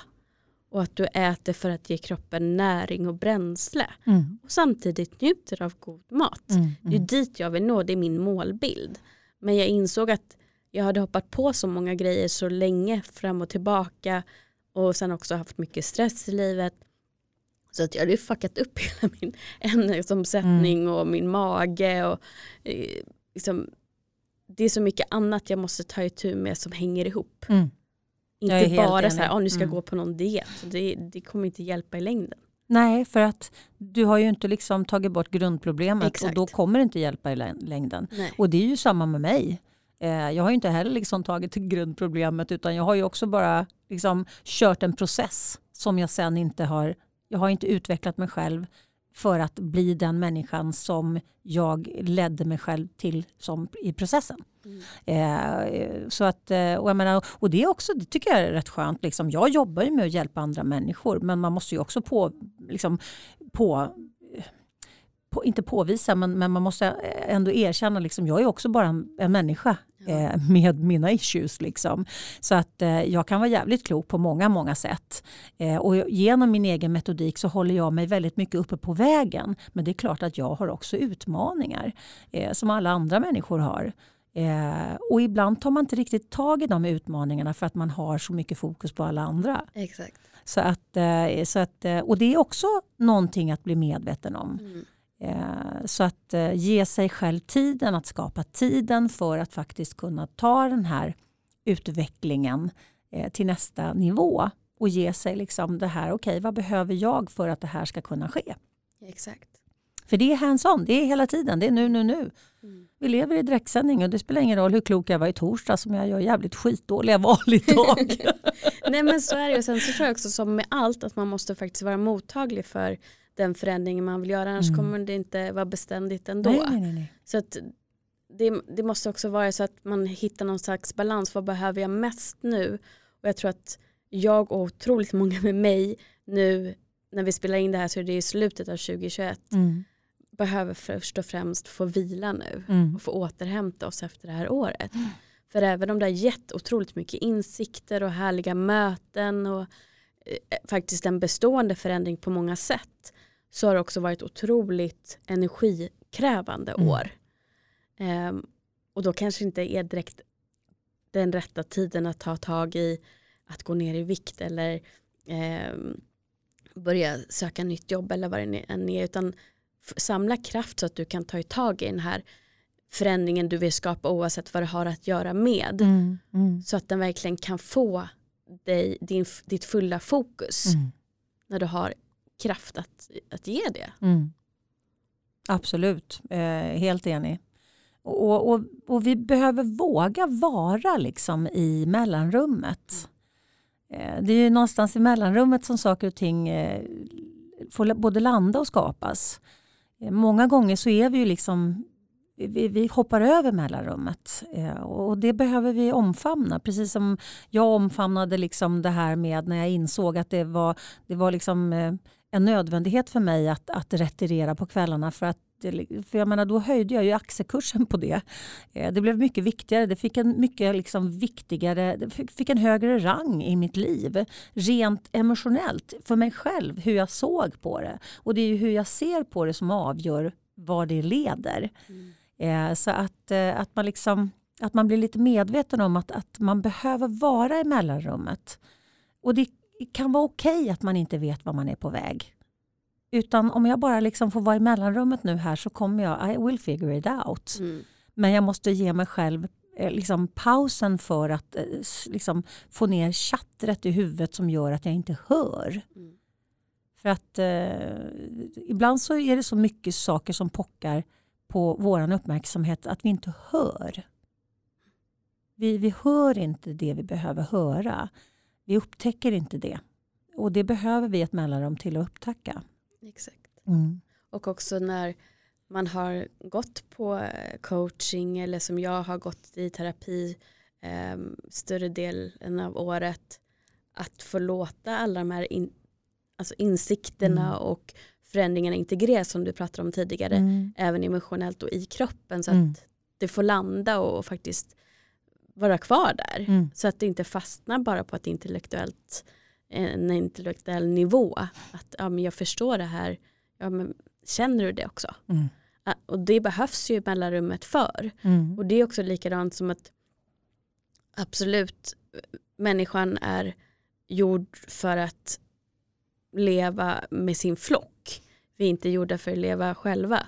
Och att du äter för att ge kroppen näring och bränsle.
Mm.
Och samtidigt njuter av god mat.
Mm.
Det är dit jag vill nå, det är min målbild. Men jag insåg att jag hade hoppat på så många grejer så länge fram och tillbaka och sen också haft mycket stress i livet. Så att jag hade fuckat upp hela min ämnesomsättning och min mage. Och, eh, liksom, det är så mycket annat jag måste ta itu med som hänger ihop.
Mm.
Inte bara så här, ah, nu ska jag
Mm.
gå på någon diet. Det, det kommer inte hjälpa i längden.
Nej, för att du har ju inte liksom tagit bort grundproblemet
Exakt.
och då kommer det inte hjälpa i lä- längden.
Nej.
Och det är ju samma med mig. Eh, Jag har ju inte heller liksom tagit grundproblemet utan jag har ju också bara liksom kört en process som jag sen inte har, jag har inte utvecklat mig själv för att bli den människan som jag ledde mig själv till som i processen.
Mm.
Eh, så att, eh, och, jag menar, och det, är också, det tycker jag är rätt skönt. Liksom. Jag jobbar ju med att hjälpa andra människor men man måste ju också på, liksom, på, på inte påvisa men, men man måste ändå erkänna liksom, jag är också bara en, en människa
Ja.
eh, med mina issues. Liksom. Så att eh, jag kan vara jävligt klok på många, många sätt. Eh, och genom min egen metodik så håller jag mig väldigt mycket uppe på vägen. Men det är klart att jag har också utmaningar som alla andra människor har. Eh, och ibland tar man inte riktigt tag i de utmaningarna för att man har så mycket fokus på alla andra.
Exakt.
Så att, eh, så att, och det är också någonting att bli medveten om.
Mm.
Eh, Så att eh, ge sig själv tiden, att skapa tiden för att faktiskt kunna ta den här utvecklingen eh, till nästa nivå och ge sig liksom det här, okej vad behöver jag för att det här ska kunna ske?
Exakt.
För det är hands-on, det är hela tiden, det är nu, nu, nu.
Mm.
Vi lever i direktsändning och det spelar ingen roll hur klok jag var i torsdag som jag gör jävligt skitdåliga val idag.
Nej men så är det och sen så tror jag också som med allt att man måste faktiskt vara mottaglig för den förändringen man vill göra annars
Mm.
kommer det inte vara beständigt ändå.
nej, nej, nej.
Så att det, det måste också vara så att man hittar någon slags balans. Vad behöver jag mest nu? Och jag tror att jag och otroligt många med mig nu när vi spelar in det här så är det i slutet av 2021
Mm.
behöver först och främst få vila nu
Mm.
och få återhämta oss efter det här året. För även om det har gett otroligt mycket insikter och härliga möten och eh, faktiskt en bestående förändring på många sätt så har det också varit otroligt energikrävande
Mm.
år. Ehm, och då kanske inte är direkt den rätta tiden att ta tag i att gå ner i vikt eller ehm, börja söka nytt jobb eller vad det än är utan samla kraft så att du kan ta i tag i den här förändringen du vill skapa oavsett vad det har att göra med.
Mm. Mm.
Så att den verkligen kan få dig, din, ditt fulla fokus
Mm.
när du har kraft att, att ge det.
Mm. Absolut, eh, helt enig. Och, och, och, vi behöver våga vara liksom i mellanrummet. Eh, det är ju någonstans i mellanrummet som saker och ting eh, får både landa och skapas. Eh, många gånger så är vi ju liksom vi, vi, hoppar över mellanrummet eh, och det behöver vi omfamna. Precis som jag omfamnade liksom det här med när jag insåg att det var, det var liksom eh, en nödvändighet för mig att, att retirera på kvällarna för att för jag menar, då höjde jag ju aktiekursen på det. Eh, det blev mycket viktigare. Det fick en mycket liksom viktigare, det fick en högre rang i mitt liv. Rent emotionellt, för mig själv, hur jag såg på det. Och det är ju hur jag ser på det som avgör var det leder. Mm. Så att, eh, att, man liksom, att man blir lite medveten om att, att man behöver vara i mellanrummet. Och det kan vara okej okay att man inte vet var man är på väg. Utan om jag bara liksom får vara i mellanrummet nu här så kommer jag, I will figure it out. Mm. Men jag måste ge mig själv eh, liksom, pausen för att eh, liksom, få ner chattret i huvudet som gör att jag inte hör. Mm. För att eh, ibland så är det så mycket saker som pockar på vår uppmärksamhet att vi inte hör. Vi, vi hör inte det vi behöver höra. Vi upptäcker inte det. Och det behöver vi ett mellanrum till att upptäcka.
Exakt. Mm. Och också när man har gått på eh, coaching eller som jag har gått i terapi eh, större delen av året att få låta alla de här in, alltså insikterna mm. och förändringarna integreras som du pratade om tidigare mm. även emotionellt och i kroppen så mm. att det får landa och faktiskt vara kvar där mm. så att det inte fastnar bara på ett intellektuellt en intellektuell nivå. Att ja, men jag förstår det här. Ja, men känner du det också? Mm. Och det behövs ju mellanrummet för. Mm. Och det är också likadant som att absolut människan är gjord för att leva med sin flock. Vi är inte gjorda för att leva själva.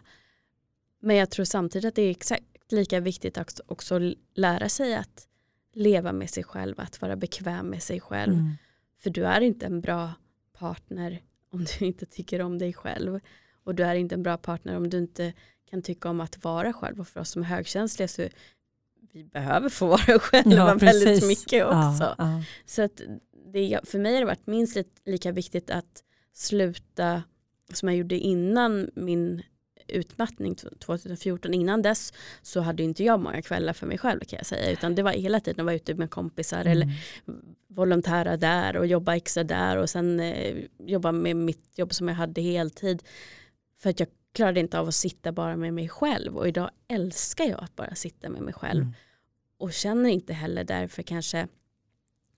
Men jag tror samtidigt att det är exakt lika viktigt att också lära sig att leva med sig själv, att vara bekväm med sig själv. Mm. För du är inte en bra partner om du inte tycker om dig själv. Och du är inte en bra partner om du inte kan tycka om att vara själv. Och för oss som är högkänsliga så vi behöver få vara själva ja, väldigt mycket också. Ja, ja. Så att det, för mig har det varit minst lika viktigt att sluta som jag gjorde innan min utmattning 2014. Innan dess så hade inte jag många kvällar för mig själv kan jag säga. Utan det var hela tiden att vara ute med kompisar mm. eller volontära där och jobba extra där och sen eh, jobba med mitt jobb som jag hade heltid. För att jag klarade inte av att sitta bara med mig själv och idag älskar jag att bara sitta med mig själv. Mm. Och känner inte heller därför kanske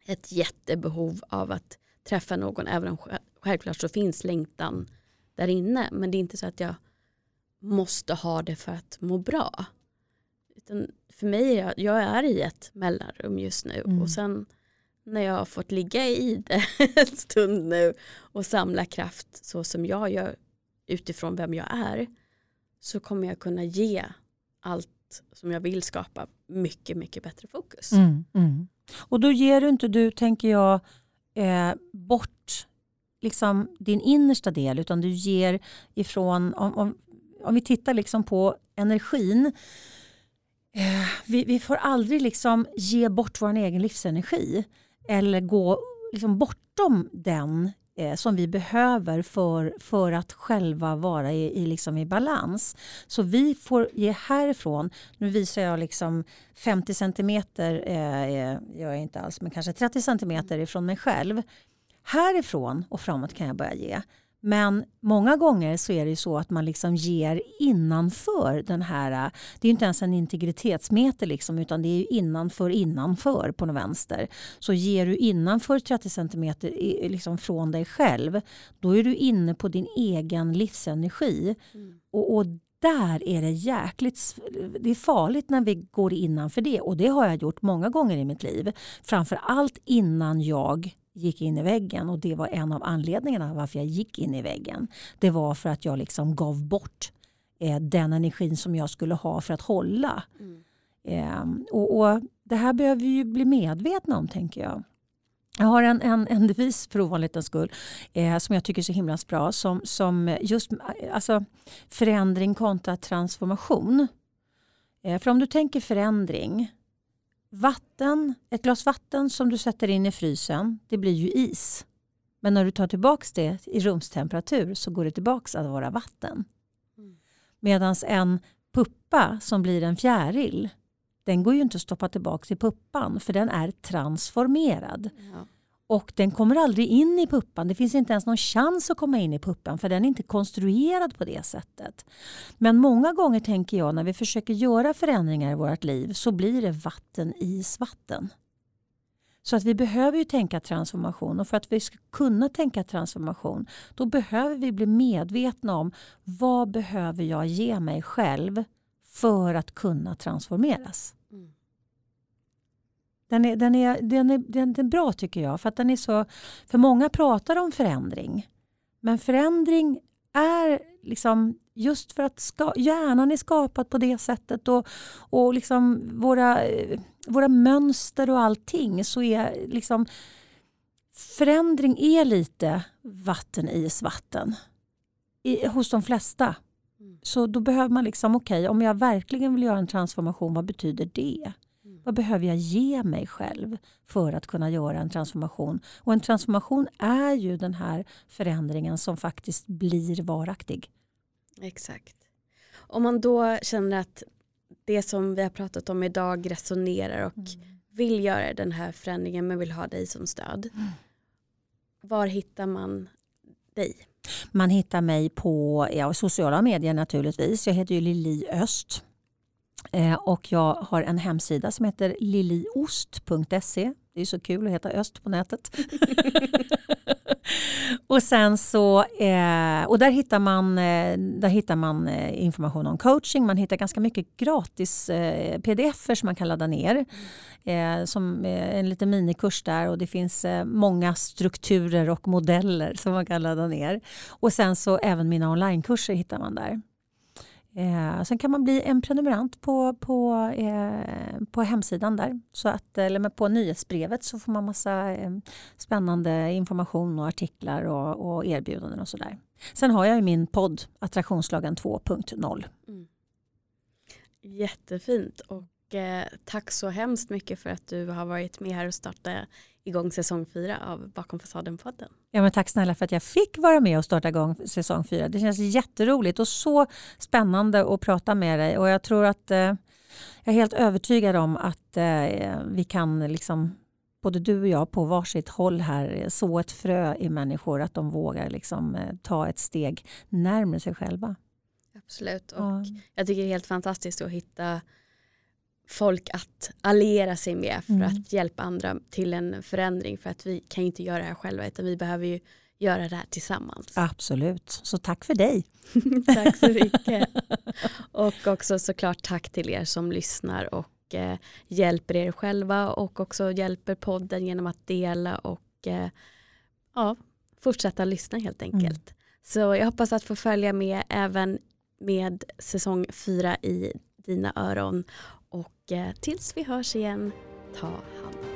ett jättebehov av att träffa någon även om självklart så finns längtan där inne. Men det är inte så att jag måste ha det för att må bra. Utan för mig är jag, jag är i ett mellanrum just nu mm. och sen när jag har fått ligga i det en stund nu och samla kraft så som jag gör utifrån vem jag är så kommer jag kunna ge allt som jag vill skapa mycket, mycket bättre fokus. Mm,
mm. Och då ger du inte du, tänker jag, eh, bort liksom din innersta del utan du ger ifrån, om, om, om vi tittar liksom på energin. Eh, vi, vi, får aldrig liksom ge bort vår egen livsenergi eller gå liksom bortom den eh, som vi behöver för, för att själva vara i, i, liksom i balans. Så vi får ge härifrån, nu visar jag liksom 50 centimeter, eh, eh, jag är inte alls, men kanske 30 centimeter ifrån mig själv. Härifrån och framåt kan jag börja ge. Men många gånger så är det så att man liksom ger innanför den här, det är inte ens en integritetsmeter liksom, utan det är innanför innanför på något vänster. Så ger du innanför 30 cm liksom från dig själv, då är du inne på din egen livsenergi. Mm. Och, och där är det jäkligt det är farligt när vi går innanför det och det har jag gjort många gånger i mitt liv. Framför allt innan jag gick in i väggen och det var en av anledningarna varför jag gick in i väggen. Det var för att jag liksom gav bort eh, den energin som jag skulle ha för att hålla. Mm. Eh, och, och, Det här behöver vi bli medvetna om tänker jag. Jag har en, en, en devis för ovanlighetens skull eh, som jag tycker är så himla bra. Som, som just alltså, förändring kontra transformation. Eh, för om du tänker förändring. Vatten, ett glas vatten som du sätter in i frysen, det blir ju is. Men när du tar tillbaka det i rumstemperatur så går det tillbaka att vara vatten. Mm. Medan en puppa som blir en fjäril, den går ju inte att stoppa tillbaka i puppan för den är transformerad. Ja. Och den kommer aldrig in i puppan. Det finns inte ens någon chans att komma in i puppan för den är inte konstruerad på det sättet. Men många gånger tänker jag när vi försöker göra förändringar i vårt liv så blir det vatten, is, vatten. Så att vi behöver ju tänka transformation och för att vi ska kunna tänka transformation då behöver vi bli medvetna om vad behöver jag ge mig själv för att kunna transformeras. Den, är, den, är, den, är, den är bra tycker jag för att den är så, för många pratar om förändring. Men förändring är liksom just för att ska, hjärnan är skapad på det sättet och, och liksom våra, våra mönster och allting så är liksom förändring är lite vatten, is, vatten i, hos de flesta. Mm. Så då behöver man liksom, okej okay, om jag verkligen vill göra en transformation, vad betyder det? Vad behöver jag ge mig själv för att kunna göra en transformation? Och en transformation är ju den här förändringen som faktiskt blir varaktig.
Exakt. Om man då känner att det som vi har pratat om idag resonerar och mm. vill göra den här förändringen men vill ha dig som stöd. Mm. Var hittar man dig?
Man hittar mig på ja, sociala medier naturligtvis. Jag heter ju Lili Öst. Eh, och jag har en hemsida som heter liliost.se. Det är så kul att heta Öst på nätet. och sen så, eh, och där hittar man, eh, där hittar man information om coaching. Man hittar ganska mycket gratis eh, pdf som man kan ladda ner. Som en liten minikurs där och det finns många strukturer och modeller som man kan ladda ner. Och sen så även mina onlinekurser hittar man där. Eh, sen kan man bli en prenumerant på, på, eh, på hemsidan där. Så att, eller på nyhetsbrevet så får man massa eh, spännande information och artiklar och, och erbjudanden och sådär. Sen har jag ju min podd Attraktionslagen 2.0. Mm.
Jättefint och eh, tack så hemskt mycket för att du har varit med här och startat igång säsong fyra av Bakom fasaden-podden.
Ja, men tack snälla för att jag fick vara med och starta igång säsong fyra. Det känns jätteroligt och så spännande att prata med dig. Och jag tror att eh, jag är helt övertygad om att eh, vi kan liksom både du och jag på varsitt håll här så ett frö i människor att de vågar liksom, eh, ta ett steg närmare sig själva.
Absolut. Och ja. Jag tycker det är helt fantastiskt att hitta folk att alliera sig med för mm. att hjälpa andra till en förändring för att vi kan inte göra det här själva utan vi behöver ju göra det här tillsammans.
Absolut, så tack för dig.
tack så mycket. och också såklart tack till er som lyssnar och eh, hjälper er själva och också hjälper podden genom att dela och eh, ja, fortsätta lyssna helt enkelt. Mm. Så jag hoppas att få följa med även med säsong fyra i dina öron och eh, tills vi hörs igen, ta hand om